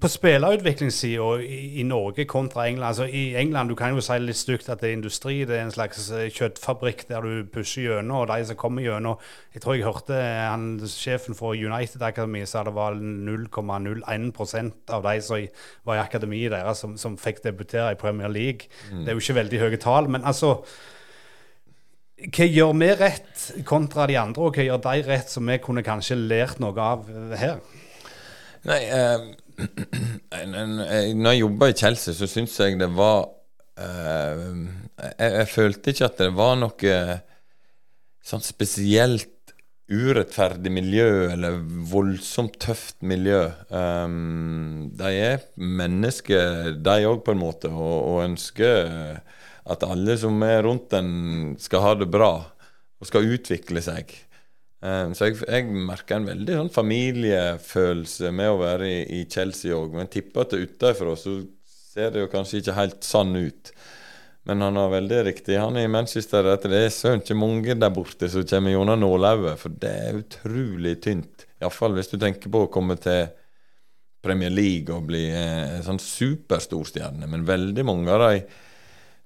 på spillerutviklingssida i, i, Norge kontra England altså I England du kan jo si litt stygt at det er industri. Det er en slags eh, kjøttfabrikk der du pusher gjennom. Og de som kommer gjennom Jeg tror jeg hørte han, sjefen for United Akademi sa det var 0,01% av de som var i akademiet deres, som, som, fikk debutere i Premier League. Mm. Det er jo ikke veldig høye tall. Men altså hva gjør vi rett kontra de andre, og hva gjør de rett som vi kunne kanskje lært noe av her? Nei, eh, når jeg jobba i Chelsea, så syns jeg det var uh, jeg, jeg, følte ikke at det var noe sånn spesielt urettferdig miljø eller voldsomt tøft miljø. Um, de er mennesker, de òg, på en måte, og, og ønsker at alle som er rundt den, skal ha det bra og skal utvikle seg. Um, så jeg, jeg merker en veldig sånn familiefølelse med å være i, i Chelsea òg. Men tipper at utenfra så ser det jo kanskje ikke helt sann ut. Men han har veldig riktig. Han er i Manchester at det er søren ikke mange der borte som kommer gjennom nålauget. For det er utrolig tynt. Iallfall hvis du tenker på å komme til Premier League og bli eh, sånn superstorstjerne. Men veldig mange av dem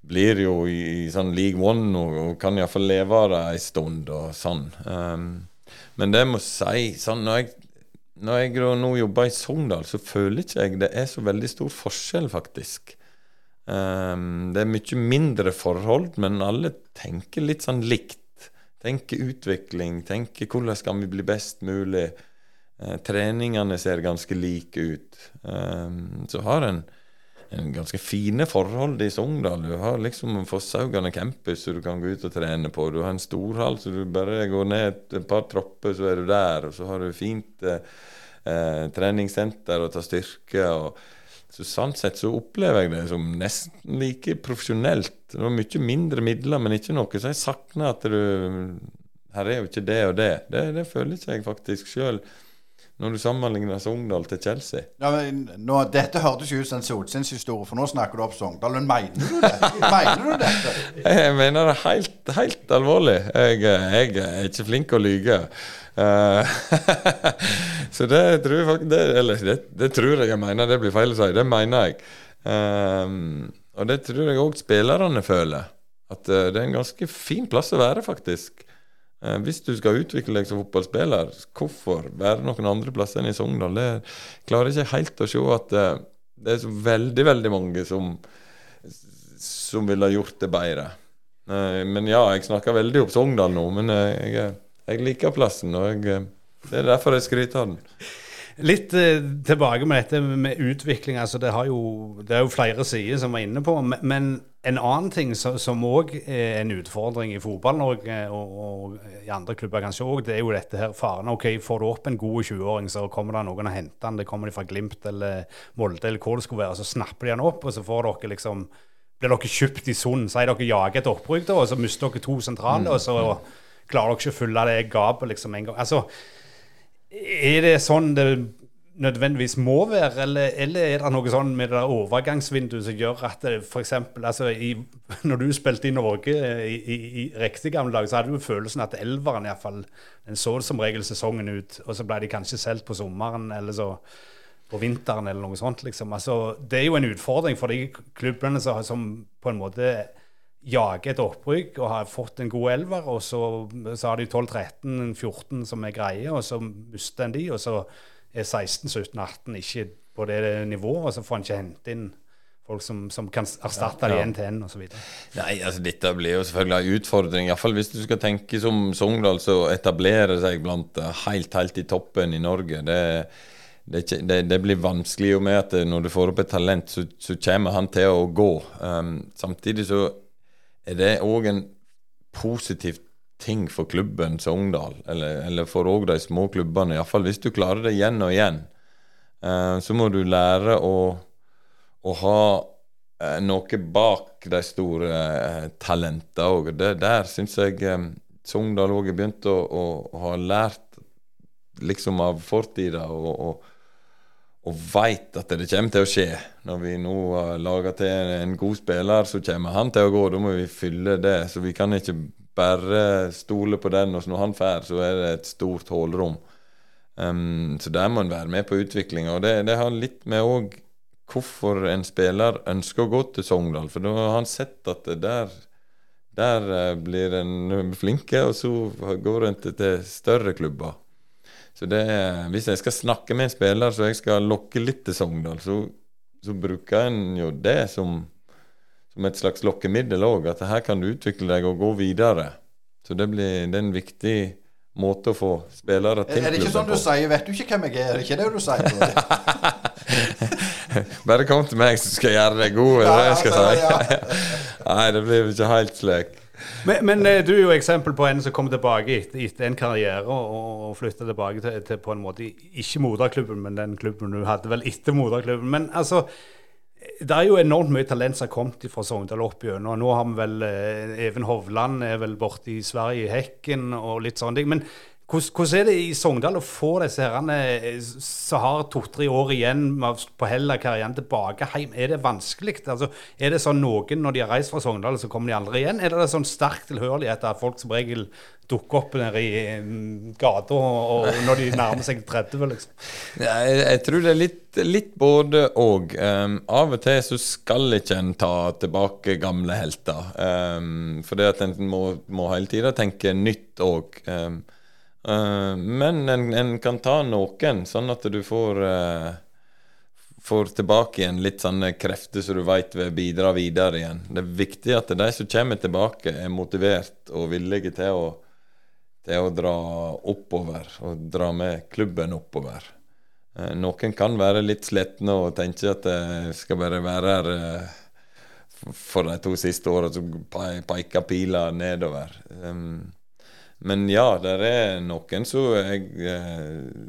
blir jo i, i sånn League One og, og kan iallfall leve av det ei stund og sånn. Um, men det må si sånn når jeg, når jeg nå jobber i Sogndal, så føler ikke jeg det er så veldig stor forskjell, faktisk. Um, det er mye mindre forhold, men alle tenker litt sånn likt. Tenker utvikling, tenker hvordan skal vi bli best mulig. Uh, treningene ser ganske like ut. Um, så har en en ganske fine forhold i Sogndal. Du har liksom Fosshaugane campus som du kan gå ut og trene på. Du har en storhall så du bare går ned et par tropper, så er du der. Og så har du fint eh, eh treningssenter og tar styrke. og så Sånn sett så opplever jeg det som nesten like profesjonelt. Det var mye mindre midler, men ikke noe så jeg savner at du Her er jo ikke det og det. Det, det føler ikke jeg faktisk sjøl når du sammenligner Sogndal til Chelsea. Ja, men nå, Dette hørtes jo ut som en solskinnshistorie, for nå snakker du opp Sogndal. Men mener du det? mener du dette? Jeg mener det helt, helt alvorlig. Jeg, jeg, er ikke flink til å lyge. Uh, så det tror jeg faktisk det, Eller det, det, tror jeg jeg mener, det blir feil å si. Det mener jeg. Um, og det tror jeg òg spillerne føler. At uh, det er en ganske fin plass å være, faktisk. Eh, hvis du skal utvikle deg som fotballspiller, hvorfor være noen andre plasser enn i Sogndal? Det klarer ikke helt å se at det, eh, er så veldig, veldig mange som, som ville gjort det bedre. Eh, men ja, jeg snakker veldig opp Sogndal nå, men jeg, jeg liker plassen, og jeg, det er derfor jeg skryter av den. Litt tilbake med dette med utvikling. altså Det, jo, det er jo flere sider som var inne på. Men en annen ting som òg er en utfordring i Fotball-Norge, og, og, i andre klubber kanskje òg, det er jo dette her faren. ok, Får du opp en god 20-åring, så kommer det noen og henter han. Det kommer de fra Glimt eller Molde eller hvor det skulle være. Så snapper de han opp, og så får dere liksom blir dere kjøpt i Sund. er dere jager et opprykk, da, og så mister dere to sentrale, og så klarer dere ikke å fylle det gapet liksom en gang. Altså, er det sånn det nødvendigvis må være, eller, eller er det noe sånn med det overgangsvinduet som gjør at f.eks. Altså, når du spilte i Norge i, i, i riktig gamle dager, så hadde du følelsen at elveren iallfall Den så som regel sesongen ut, og så ble de kanskje solgt på sommeren eller så på vinteren eller noe sånt. liksom. Altså, det er jo en utfordring for de klubbene som, som på en måte jager et opprykk og har fått en god elver, og så, så har de 12-13-14 som er greie, og så mister en de, og så er 16-17-18 ikke på det nivået, og så får en ikke hente inn folk som, som kan erstatte ja, ja. det til én osv. Nei, altså dette blir jo selvfølgelig en utfordring. Iallfall hvis du skal tenke som Sogndal, så etablere seg blant eh, helt, helt i toppen i Norge. Det, det, det, det blir vanskelig jo med at når du får opp et talent, så, så kommer han til å gå. Um, samtidig så er det òg en positiv ting for klubben Sogndal, eller, eller for òg de små klubbene, iallfall hvis du klarer det igjen og igjen. Eh, så må du lære å, å ha eh, noe bak de store eh, talentene òg. Der syns jeg eh, Sogndal òg har begynt å, å, å, ha lært liksom av fortida. og, og og veit at det kommer til å skje. Når vi nå har laga til en god spiller, så kommer han til å gå. Da må vi fylle det. Så vi kan ikke bare stole på den, og når han drar, så er det et stort hullrom. Um, så der må en være med på utviklinga. Og det, det, har litt med òg hvorfor en spiller ønsker å gå til Sogndal. For da har han sett at der, der eh, blir en flinke, og så går en til større klubber. Så det, hvis jeg skal snakke med en spiller så jeg skal lokke litt til Sogndal, så, så bruker en jo det som, som et slags lokkemiddel òg. At her kan du utvikle deg og gå videre. Så det, blir, det er en viktig måte å få spillere til klubben på. Er det ikke sånn du sier 'vet du ikke hvem jeg er'? Er det ikke det du sier? Bare kom til meg, så skal jeg gjøre deg god. Er det det jeg skal si? Nei, det blir ikke helt slik. Men, men, eh, du er jo eksempel på en som kommer tilbake etter en karriere og, og flytter tilbake til, til, på en måte ikke moderklubben, men den klubben du hadde vel etter moderklubben. Men altså, det er jo enormt mye talent som har kommet fra Sogndal opp gjennom. Nå har vi vel eh, Even Hovland er vel borte i Sverige, i Hekken og litt sånne ting. Men hvordan er det i Sogndal å få disse herrene eh, som har to-tre år igjen på hele karrieren tilbake hjem? Er det vanskelig? Altså, er det sånn noen når de har reist fra Sogndal, så kommer de aldri igjen? Eller er det sånn sterk tilhørighet at folk som regel dukker opp nede i um, gata når de nærmer seg 30, liksom? Ja, jeg, jeg, tror det er litt, litt både og. Um, av og til så skal ikke en ta tilbake gamle helter. Um, for det at en må, må hele tida tenke nytt òg. Men en, en, kan ta noen, sånn at du får uh, Får tilbake igjen litt sånne krefter som du veit vil bidra videre igjen. Det er viktig at de som kommer tilbake, er motivert og villige til å, til å dra oppover og dra med klubben oppover. Uh, noen kan være litt slitne og tenke at jeg skal bare være her for de to siste åra, så peker pila nedover. Um, men ja, det er noen som jeg eh,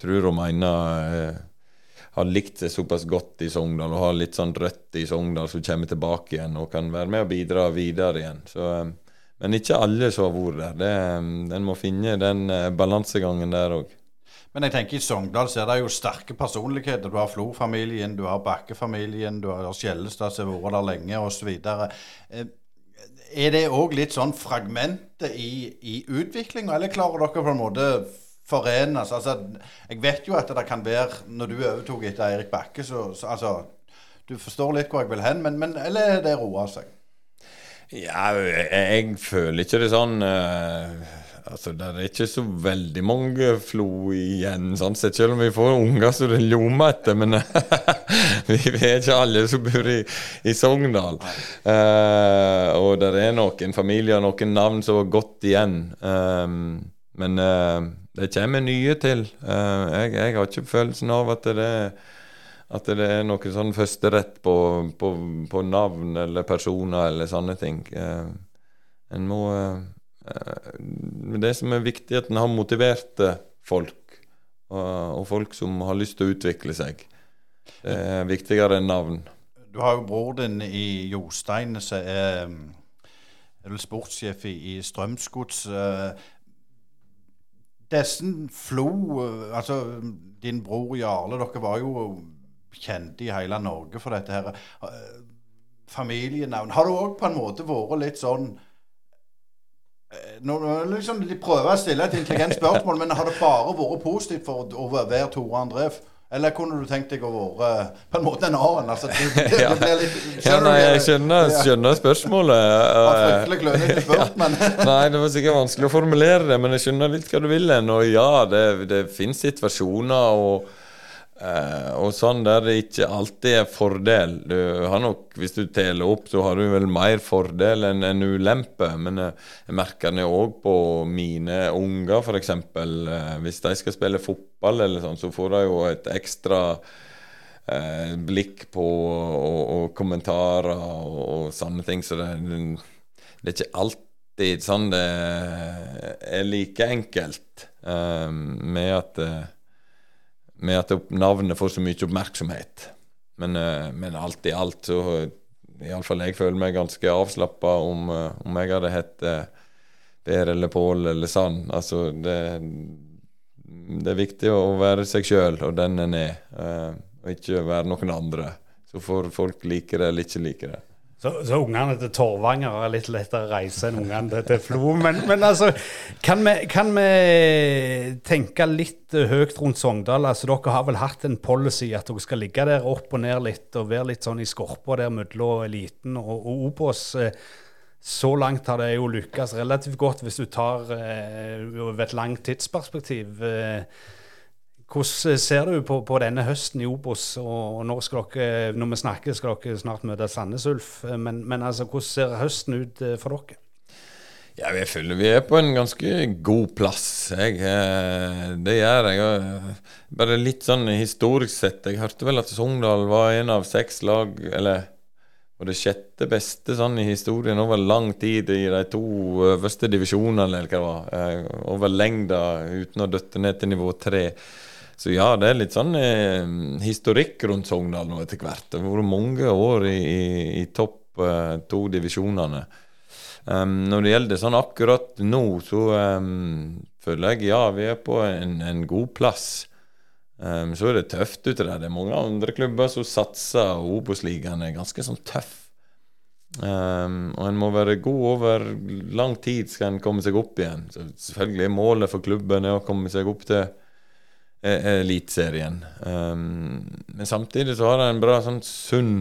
tror og mener eh, har likt seg såpass godt i Sogndal og har litt sånn rødt i Sogndal som kommer tilbake igjen og kan være med og bidra videre igjen. Så, eh, men ikke alle som har vært der. Det, eh, en må finne den eh, balansegangen der òg. Men jeg tenker i Sogndal så er det jo sterke personligheter. Du har Flo-familien, du har Bakke-familien, du har Skjellestad som har vært der lenge osv. Er det òg litt sånn fragmentet i, i utviklinga, eller klarer dere på en måte forenes? Altså, jeg vet jo at det kan være Når du overtok etter Eirik Bakke, så, så altså Du forstår litt hvor jeg vil hen, men, men eller er det roa seg? Ja, jeg, jeg, føler ikke det sånn uh Altså, Det er ikke så veldig mange flo igjen, sånn sett, selv om vi får unger som det ljomer etter. Men vi er ikke alle som bor i, i Sogndal. Uh, og det er noen familier og noen navn som har gått igjen. Um, men uh, det kommer nye til. Uh, jeg, jeg, har ikke følelsen av at det, er at det er noen sånn førsterett på, på, på navn eller personer eller sånne ting. en må det som er viktig, er at en har motiverte folk, og, folk som har lyst til å utvikle seg. Det er viktigere enn navn. Du har jo bror din i Jostein, som er, er vel sportssjef i, i Strømsgods. Eh, Dessen Flo, altså din bror Jarle, dere var jo kjente i hele Norge for dette her. Eh, familienavn. Har du òg på en måte vært litt sånn nå, liksom, De prøver å stille et intelligent spørsmål, men har det bare vært positivt for å være Tore André? Eller kunne du tenkt deg å være på en måte en annen? Altså, det, det, det blir litt, ja, nei, jeg skjønner, skjønner spørsmålet. Fryktelig klønete spurt, men Nei, det var sikkert vanskelig å formulere det, men jeg skjønner litt hva du vil hen. Og ja, det, det finnes situasjoner og Uh, og sånn der det ikke alltid er fordel. Du har nok, Hvis du teller opp, så har du vel mer fordel enn en ulempe. Men uh, jeg merker det òg på mine unger, f.eks. Eh, hvis de skal spille fotball, eller sånn, så får de jo et ekstra eh, blikk på og, og kommentarer og, og, sånne ting. Så det, det, er ikke alltid sånn det er like enkelt med at med at navnet får så mye oppmerksomhet. Men, uh, men alt i alt så Iallfall jeg føler meg ganske avslappa om, uh, om jeg hadde hett Per eller Pål eller Sand. Altså, det, det, er viktig å være seg sjøl og den en er, og ikke være noen andre. Så får folk like det eller ikke like det. Så, så ungene til Torvanger er litt lettere reise enn ungene til, til Flo. Men, men, altså, kan vi, kan vi, tenke litt høyt rundt Sogndal? Altså, dere har vel hatt en policy at dere skal ligge der opp og ned litt og være litt sånn i skorpa der mellom eliten og, og Obos. Så langt har det jo lykkes relativt godt hvis du tar eh, et langt tidsperspektiv. Eh, hvordan ser du på, på, denne høsten i Obos? og når, dere, når vi snakker, skal dere snart møte Sandnes Ulf. Men, men altså, hvordan ser høsten ut eh, for dere? Ja, Jeg føler vi er på en ganske god plass. Jeg, eh, det gjør jeg. Bare litt sånn historisk sett. Jeg hørte vel at Sogndal var en av seks lag, eller og det sjette beste sånn i historien over lang tid i de to øverste divisjonene, eller hva det var. Eh, over lengda uten å døtte ned til nivå tre. Så ja, det er litt sånn eh, historikk rundt Sogndal nå etter hvert. Det har vært mange år i, i, i topp eh, to divisjonene. Um, når det gjelder sånn akkurat nå, så um, føler jeg ja, vi er på en, en god plass. Um, så er det tøft ute der. Det er mange andre klubber som satser, og Obos-ligaen er ganske sånn tøff. Um, og en må være god over lang tid skal en komme seg opp igjen. Så selvfølgelig er målet for klubben er å komme seg opp til Eliteserien. Um, men samtidig så har de en bra sånn sunn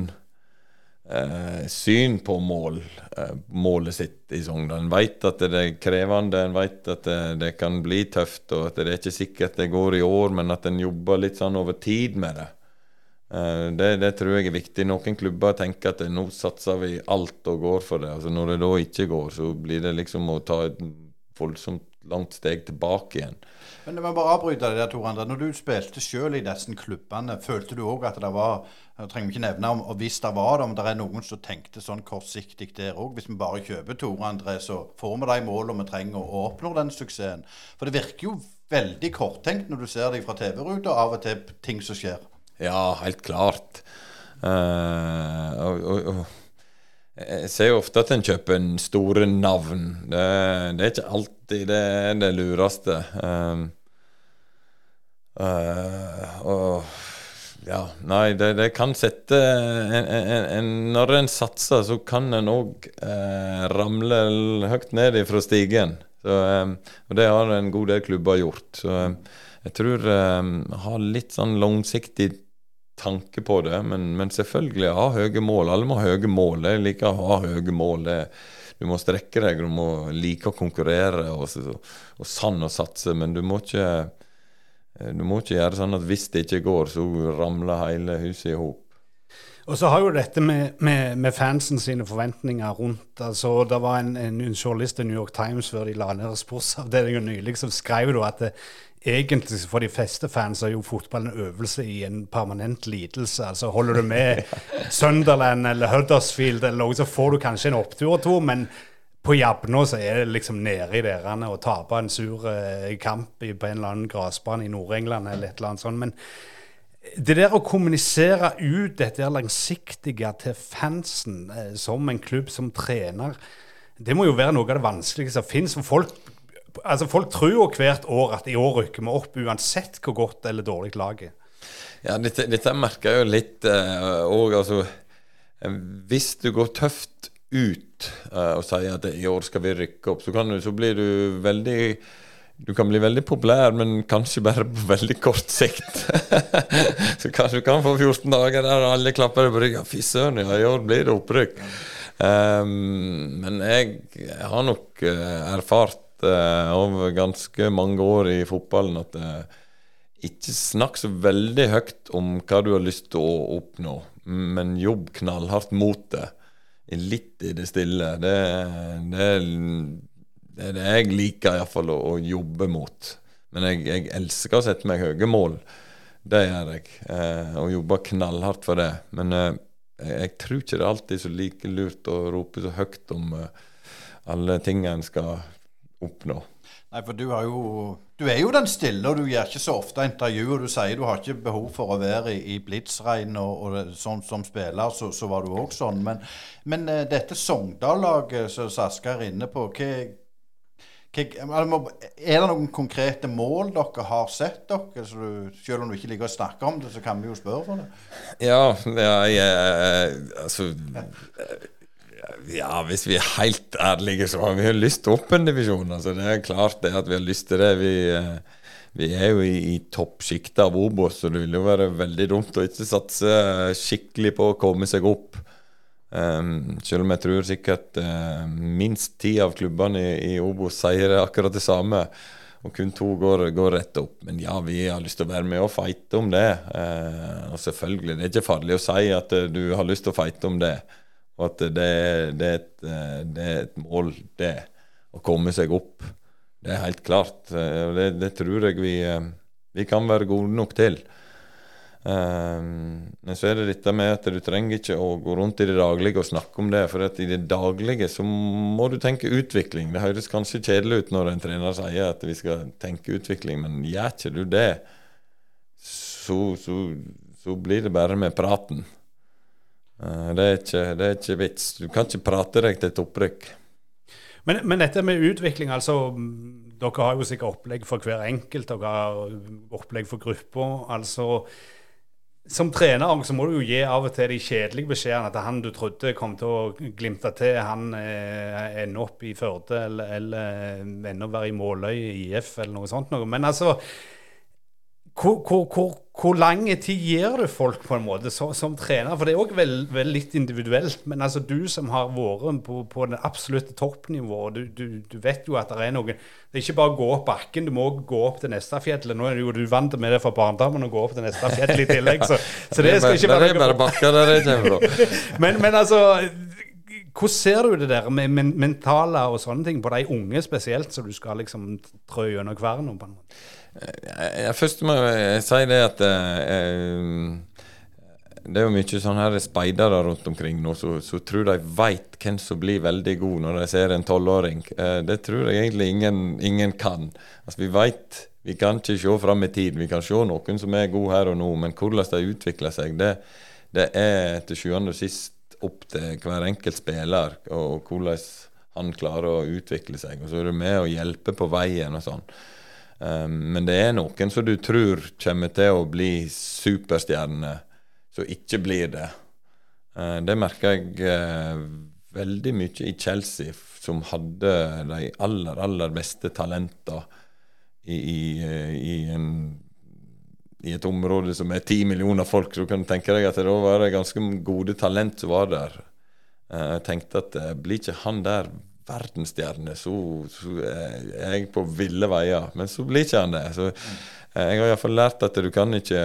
uh, syn på mål, uh, målet sitt i Sogndal. En vet at det er krevende, en vet at det, det, kan bli tøft, og at det er ikke sikkert det går i år, men at en jobber litt sånn over tid med det. Uh, det, det, tror jeg er viktig. Noen klubber tenker at nå satser vi alt og går for det. Altså Når det da ikke går, så blir det liksom å ta et voldsomt langt steg tilbake igjen. Men jeg må bare avbryte det der, Tor André. Når du spilte selv i disse klubbene, følte du òg at det var jeg trenger ikke nevne om, og Hvis det var det, om det er noen som tenkte sånn kortsiktig der òg. Hvis vi bare kjøper Tore André, så får vi de målene vi trenger og oppnår den suksessen. For det virker jo veldig korttenkt når du ser det fra TV-ruta, av og til ting som skjer. Ja, helt klart. Uh, og, og, og jeg ser jo ofte at en kjøper en store navn. Det, det, er ikke alltid det er det lureste. Um, uh, og ja, nei, det, det kan sette en, en, en, Når en satser, så kan en òg eh, ramle høyt ned fra stigen. Så, eh, og det har en god del klubber gjort. Så eh, jeg tror eh, har litt sånn langsiktig tanke på det, men, men, selvfølgelig ha høye mål. Alle må ha høye mål. Jeg liker å ha høye mål. Det, du må strekke deg, du må like å konkurrere og, og, og sann å satse, men du må ikke du må ikke gjøre sånn at hvis det ikke går, så ramler hele huset i hop. Og så har jo dette med, med, med, fansen sine forventninger rundt altså Det var en, en journalist i New York Times før de la ned sportsavdelingen nylig, som skrev da at det, egentlig for de fleste fans er jo fotball en øvelse i en permanent lidelse. Altså Holder du med Sunderland eller Huddersfield, eller noe, så får du kanskje en opptur og to, men på Jabna så er det liksom nede i derene å tape en sur eh, kamp i, på en eller annen gressbane i Nord-England eller et eller annet sånt. Men det der å kommunisere ut dette langsiktige til fansen eh, som en klubb som trener, det må jo være noe av det vanskeligste som fins. Folk altså Folk tror jo hvert år at i år rykker vi opp, uansett hvor godt eller dårlig laget er. Ja, dette, dette merker jeg jo litt òg. Uh, altså, eh, hvis du går tøft ut uh, og sier at i år skal vi rykke opp, så, du, så blir du veldig du kan bli veldig populær, men kanskje bare på veldig kort sikt. så kanskje du kan få 14 dager der alle klapper deg på ryggen. Fy søren, ja, i år blir det opprykk. Um, men jeg, jeg, har nok uh, erfart uh, over ganske mange år i fotballen at uh, ikke snakk så veldig høyt om hva du har lyst til å oppnå, men jobb knallhardt mot det. Litt i det stille. Det, det, det er det jeg liker iallfall å, å jobbe mot. Men jeg, jeg, elsker å sette meg høye mål. Det gjør jeg. Eh, og jobber knallhardt for det. Men eh, jeg tror ikke det er alltid så like lurt å rope så høyt om eh, alle tingene en skal oppnå. Nei, for du, har jo, du er jo den stille, og du gjør ikke så ofte intervju. Og du sier du har ikke behov for å være i, i blitsregn, og, og sånn som spiller, så, så var du òg sånn. Men, men uh, dette Sogndal-laget som Saska er inne på, hva, er det noen konkrete mål dere har sett dere? Du, selv om du ikke liker å snakke om det, så kan vi jo spørre for det. Ja, ja jeg, altså ja, hvis vi er helt ærlige, så har vi jo lyst til åpendivisjon. Altså, det er klart det at vi har lyst til det. Vi, eh, vi er jo i, i toppsjiktet av Obos, så det vil jo være veldig dumt å ikke satse skikkelig på å komme seg opp. Um, selv om jeg tror sikkert uh, minst ti av klubbene i, i Obos sier akkurat det samme. Og kun to går, går, rett opp. Men ja, vi har lyst til å være med og fighte om det. Uh, og selvfølgelig, det er ikke farlig å si at uh, du har lyst til å fighte om det. Og at det, det, er et, det, er et, mål, det. Å komme seg opp. Det er helt klart. Det, det tror jeg vi, vi, kan være gode nok til. Men så er det dette med at du trenger ikke å gå rundt i det daglige og snakke om det. For at i det daglige så må du tenke utvikling. Det høres kanskje kjedelig ut når en trener sier at vi skal tenke utvikling, men gjør ikke du det, så, så, så blir det bare med praten. Eh, det er, ikke, det er ikke vits. Du kan ikke prate deg til et opprykk. Men, men, dette med utvikling, altså Dere har jo sikkert opplegg for hver enkelt. Dere har opplegg for grupper. altså som trener så må du jo gi av og til de kjedelige beskjedene. At han du trodde kom til å glimte til, han eh, ender opp i Førde eller, eller ender å være i Måløy IF eller noe sånt. Noe. Men altså hvor, hvor, hvor, hvor lang tid gir du folk på en måte som, som trener? For det er òg veldig vel, litt individuelt. Men altså du som har vært på, på det absolutte toppnivået, du, du, du, vet jo at det er noen Det er ikke bare å gå opp bakken, du må gå opp til neste fjell. Nå er du jo vant med det fra barndommen å gå opp til neste fjell i tillegg, så, så det skal ikke være Det er bare bakker der jeg kommer fra. men, men altså hvordan ser du det der med mentale og sånne ting på de unge spesielt, så du skal liksom trø gjennom kvernen? på en måte? Jeg, først må jeg si det at jeg, det er jo mye sånn her speidere rundt omkring nå som tror de veit hvem som blir veldig god når de ser en tolvåring. Eh, det tror jeg egentlig ingen, ingen kan. Altså, vi veit Vi kan ikke se fram i tid. Vi kan se noen som er god her og nå, men hvordan de utvikler seg, det, det er til sjuende og sist opp til hver enkelt spiller og, og hvordan han klarer å utvikle seg. Og så er du med og hjelper på veien og sånn. Um, men det er noen som du tror kommer til å bli superstjerner, som ikke blir det. Uh, det merker jeg uh, veldig mye i Chelsea, som hadde de aller, aller beste talentene i, i, uh, i, i, et område som er ti millioner folk. Så kan du tenke deg at det var ganske gode talent som var der. Jeg tenkte at blir ikke han der verdensstjerne, så, så, er jeg på ville veier. Men så blir ikke han det. Så eh, jeg har iallfall lært at du kan ikke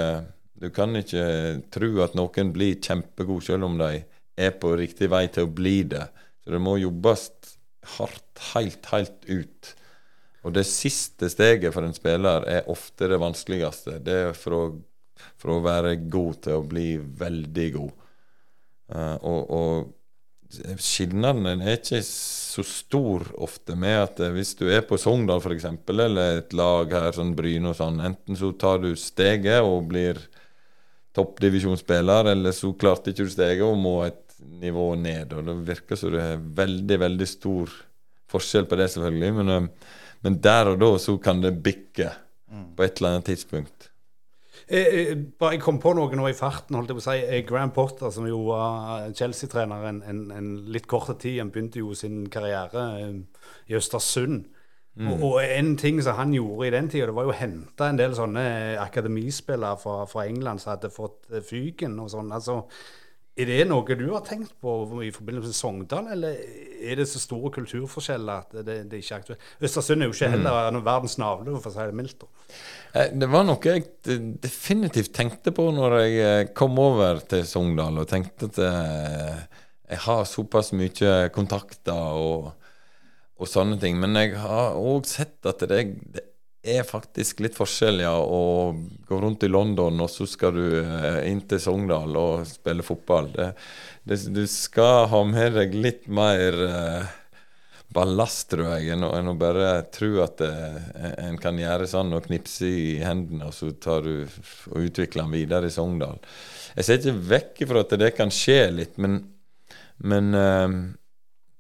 du kan ikke tro at noen blir kjempegod selv om de er på riktig vei til å bli det. Så det må jobbes hardt, helt, helt ut. Og det siste steget for en spiller er ofte det vanskeligste. Det er for å, å være god til å bli veldig god. Uh, og, og skillnaden er ikke så stor ofte med at eh, hvis du er på Sogndal f.eks., eller et lag her, sånn Bryne og sånn, enten så tar du steget og blir toppdivisjonsspiller, eller så klarte ikke du steget og må et nivå ned. og Det virker som det er veldig, veldig stor forskjell på det, selvfølgelig. Men, eh, men der og da så kan det bikke mm. på et eller annet tidspunkt. Jeg, eh, eh, jeg kom på noe nå i farten. holdt jeg på å si. Eh, Graham Potter, som jo var Chelsea-trener en, en, en, litt kort tid, han begynte jo sin karriere i Østersund. Mm. Og, og, en ting som han gjorde i den tida, det var jo å hente en del sånne akademispillere fra, fra England som hadde fått fyken og sånn. altså er det noe du har tenkt på i forbindelse med Sogndal, eller er det så store kulturforskjeller at det, det er ikke aktuelt? Østersund er jo ikke heller mm. verdens navle, for å si det mildt. Eh, det var noe jeg definitivt tenkte på når jeg eh, kom over til Sogndal, og tenkte at eh, jeg har såpass mye kontakter og, og sånne ting. Men jeg har òg sett at det, det er faktisk litt forskjell, ja, å gå rundt i London, og så skal du inn til Sogndal og spille fotball. Det, det, du skal ha med deg litt mer ballast, tror jeg, enn å, bare tro at eh, en kan gjøre sånn og knipse i hendene, og så tar du og utvikler den videre i Sogndal. Jeg ser ikke vekk fra at det kan skje litt, men, men eh,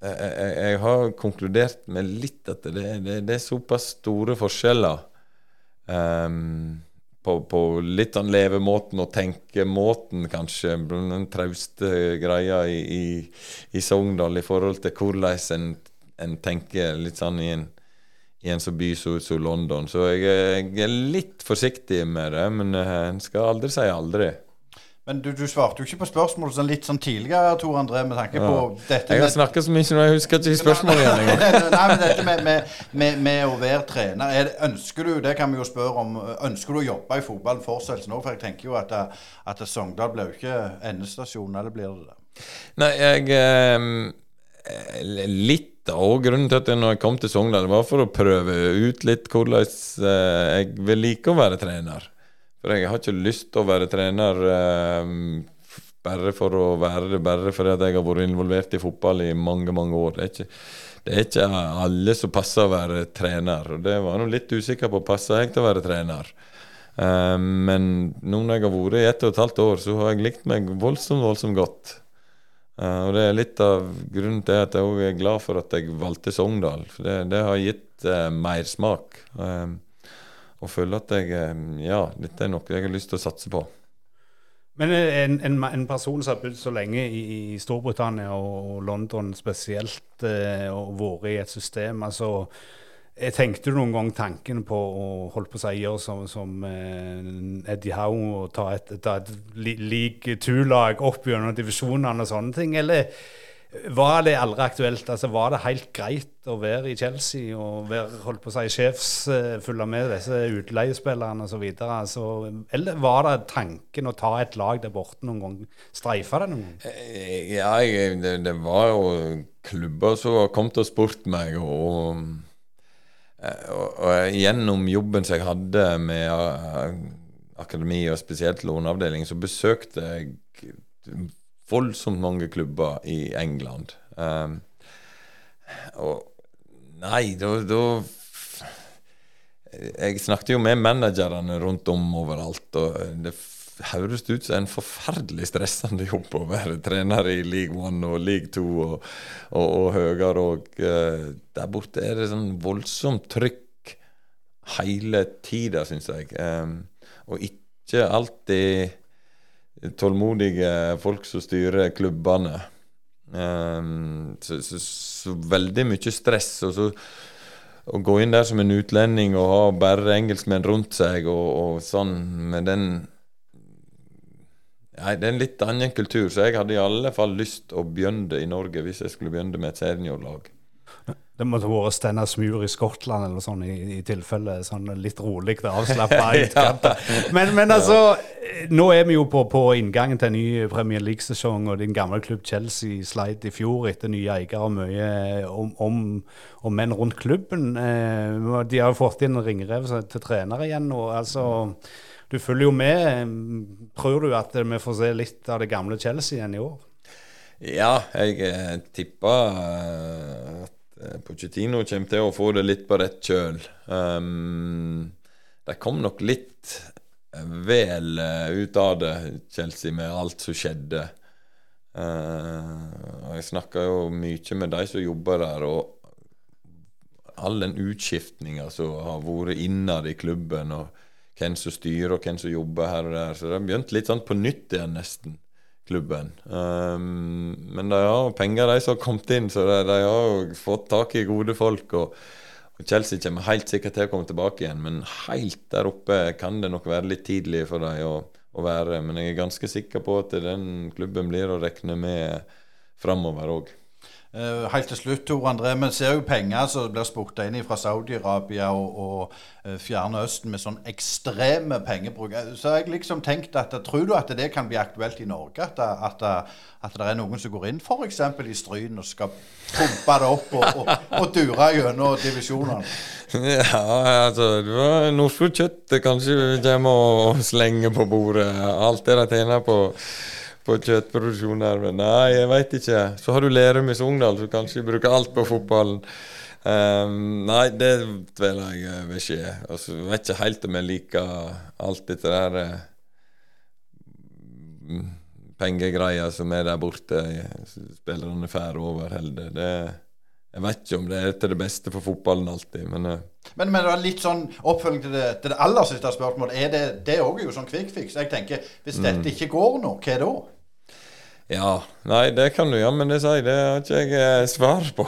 jeg, jeg, har konkludert med litt at det, det, det er såpass store forskjeller. Um, på, på, litt sånn levemåten og tenkemåten, kanskje. Den trauste greia i, i, i, Sogndal i forhold til hvordan en, en tenker litt sånn i en, i en så by som så, så London. Så jeg, jeg, er litt forsiktig med det, men eh, en skal aldri si aldri. Men du, du, svarte jo ikke på spørsmålet sånn litt sånn tidligere, Tor André, med tanke på dette Jeg har snakket så mye nå, jeg husker ikke spørsmålet igjen engang. Nei, men dette med, med, med, med å være trener, det, ønsker du det kan vi jo spørre om, ønsker du å jobbe i fotballen fortsettelsen òg? For jeg tenker jo at, at Sogndal blir jo ikke endestasjon, eller blir det det? Nei, jeg eh, Litt og grunnen til at jeg når jeg kom til Sogndal, var for å prøve ut litt hvordan eh, jeg vil like å være trener. For jeg har ikke lyst til å være trener eh, bare for å være det, bare fordi jeg har vært involvert i fotball i mange, mange år. Det er ikke, det er ikke alle som passer å være trener. Og det var jeg litt usikker på. Passer jeg til å være trener? Eh, men nå når jeg har vært i ett og et halvt år, så har jeg likt meg voldsomt, voldsomt godt. Uh, og det er litt av grunnen til at jeg er glad for at jeg valgte Sogndal. For det, det har gitt uh, mersmak. Uh, og føler at jeg eh, Ja, dette er noe jeg har lyst til å satse på. Men en, en, en person som har bodd så lenge i, i Storbritannia og, London spesielt, eh, og vært i et system altså jeg tenkte noen gang tanken på å holde på å si gjøre som, som uh, Eddie Howe og ta et, ta et lik two-lag opp gjennom divisjonene og sånne ting? Eller var det aldri aktuelt? Altså, var det helt greit å være i Chelsea og være holdt på å si, sjefsfulle med disse utleiespillerne osv.? Altså, eller var det tanken å ta et lag der borte noen gang? Streifa det noen gang? Eh, ja, jeg, det, det, var jo klubber som kom til og spurte meg. og, eh, og, og gjennom jobben som jeg hadde med eh, akademi og spesielt låneavdeling, så besøkte jeg voldsomt mange klubber i England. Um, og Nei, da Jeg snakket jo med managerne rundt om overalt, og det høres ut som en forferdelig stressende jobb å være trener i League One og League Two og, og, og høyere. Og uh, der borte er det sånn voldsomt trykk hele tida, syns jeg. Um, og ikke alltid tålmodige folk som styrer klubbene. Um, så, så, så, veldig mye stress. Og så å gå inn der som en utlending og ha bare engelskmenn rundt seg og, og sånn med den Nei, det er en litt annen kultur, så jeg hadde i alle fall lyst å begynne i Norge hvis jeg skulle begynne med et seniorlag. Det måtte vært Steinar Smur i Skottland eller sånn, i, i tilfelle sånn litt rolig avslappa. ja. men, men altså, nå er vi jo på, på inngangen til en ny Premier League-sesong, og din gamle klubb Chelsea sleit i fjor etter nye eiere og mye om, om, om, menn rundt klubben. Eh, de har jo fått inn Ringrev til trener igjen nå. altså du følger jo med. Tror du at vi får se litt av det gamle Chelsea igjen i år? Ja, jeg eh, tipper eh, at Eh, Pochettino kommer til å få det litt på rett kjøl. Um, de kom nok litt vel ut av det, Chelsea, med alt som skjedde. Uh, jeg snakka jo mye med de som jobber der, og all den utskiftninga som har vært innad i klubben, og hvem som styrer, og hvem som jobber her og der. Så det har begynt litt sånn på nytt igjen, nesten klubben. Um, men de har penger, de som har kommet inn, så de, de har fått tak i gode folk. Og, og, Chelsea kommer helt sikkert til å komme tilbake igjen, men helt der oppe kan det nok være litt tidlig for dem å, å være. Men jeg er ganske sikker på at den klubben blir å regne med framover òg. Uh, helt til slutt, Tor André. Vi ser jo penger som blir spurta inn fra Saudi-Arabia og, og uh, Fjerne Østen med sånn ekstreme pengebruk. Eh, så har jeg liksom tenkt at Tror du at det kan bli aktuelt i Norge? At, at, at det er noen som går inn f.eks. i Stryn og skal pumpe det opp og, og, og dure gjennom divisjonene? Ja, altså det Nordfjord Kjøtt kanskje kommer og slenger på bordet. Alt det de tjener på på kjøttproduksjon her, men nei, jeg veit ikke. Så har du Lerum i Sogndal, så kanskje bruker alt på fotballen. Um, nei, det tviler jeg vil skje. Altså, jeg vet ikke helt om jeg liker alt dette der uh, pengegreia som er der borte. Spillerne får over heller. Det jeg vet ikke om det er til det beste for fotballen alltid, men uh. men, men litt sånn oppfølging til det, til det aller siste spørsmålet. Er det, det òg jo sånn quick fix? Jeg tenker, Hvis mm. dette ikke går nå, hva da? Ja, nei, det kan du jammen ja, men det si. det har ikke jeg eh, svar på.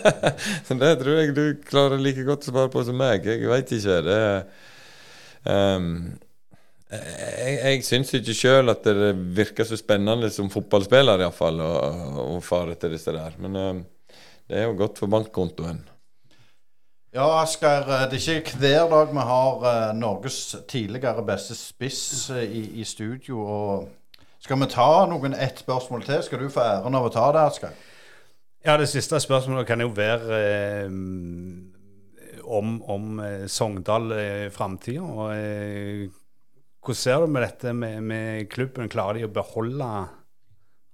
Så det tror jeg du klarer like godt å svare på som meg. Jeg veit ikke. Det um, jeg, jeg syns ikke sjøl at det virker så spennende som fotballspiller, iallfall, å fare til disse der. Men um, det er jo godt for bankkontoen. Ja, Asgeir. Eh, det er ikke hver dag vi har uh, Norges tidligere beste spiss i, i, studio. og Skal vi ta noen ett spørsmål til? Skal du få æren av å ta det, Asgeir? Ja, det siste spørsmålet kan jo være eh, om, om Sogndal i framtida. Eh, hvordan ser du med dette med, med klubben? Klarer de å beholde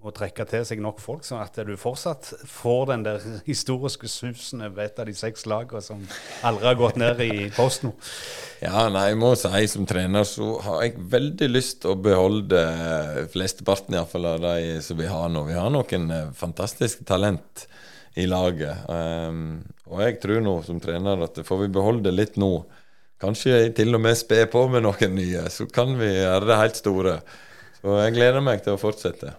og trekke til seg nok folk, sånn at du fortsatt får den der historiske susen over et av de seks lagene som aldri har gått ned i posten. Ja, nei, jeg må si som trener så har jeg veldig lyst å beholde flesteparten iallfall av de som vi har nå. Vi har noen eh, fantastiske talent i laget. Um, og jeg tror nå som trener at får vi beholde litt nå, kanskje til og med spe på med noen nye, så kan vi gjøre det helt store. Så jeg gleder meg til å fortsette.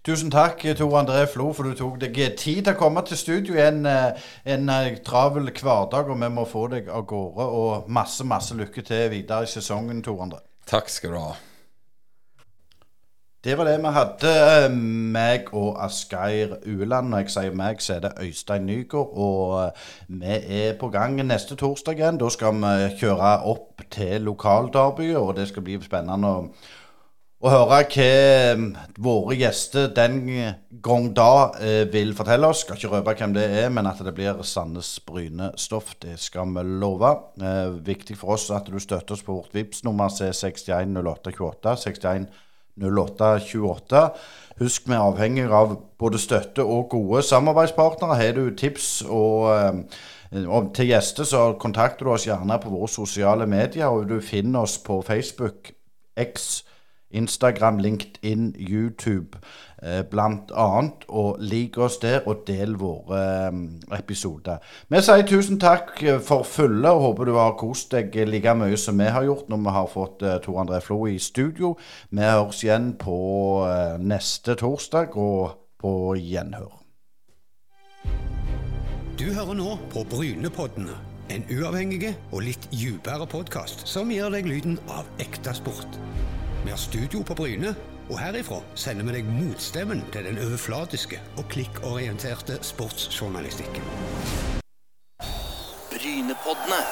Tusen takk, Tor André Flo, for du tok deg tid til å komme til studio i en, eh, en, eh, travel hverdag. Og vi må få deg av gårde. Og masse, masse lykke til videre i sesongen, Tor André. Takk skal du ha. Det var det vi hadde, eh, meg og Asgeir Ueland. Når jeg sier meg, så er det Øystein Nygaard. Og vi er på gang neste torsdag igjen. Da skal vi kjøre opp til lokalderbyet, og det skal bli spennende å å høre hva mm, våre gjester den gang da eh, vil fortelle oss. Skal ikke røpe hvem det er, men at det blir Sandnes Bryne-stoff, det skal vi love. Eh, viktig for oss at du støtter oss på vårt VIPS nummer C610828. 610828. Husk vi er avhengig av både støtte og gode samarbeidspartnere. Har du tips og eh, og til gjester, så kontakter du oss gjerne på våre sosiale medier. Og du finner oss på Facebook, X, Instagram, LinkedIn, YouTube eh, annet. Og lik oss der, og del våre eh, episoder. Vi sier tusen takk for følget, og håper du har kost deg like mye som vi har gjort når vi har fått eh, Tor André Flo i studio. Vi høres igjen på eh, neste torsdag, og på gjenhør. Du hører nå på Brynepoddene. En uavhengig og litt dypere podkast som gir deg lyden av ekte sport. Vi har studio på Bryne, og herifra sender vi deg motstemmen til den overflatiske og klikkorienterte sportsjournalistikken. Brynepoddene.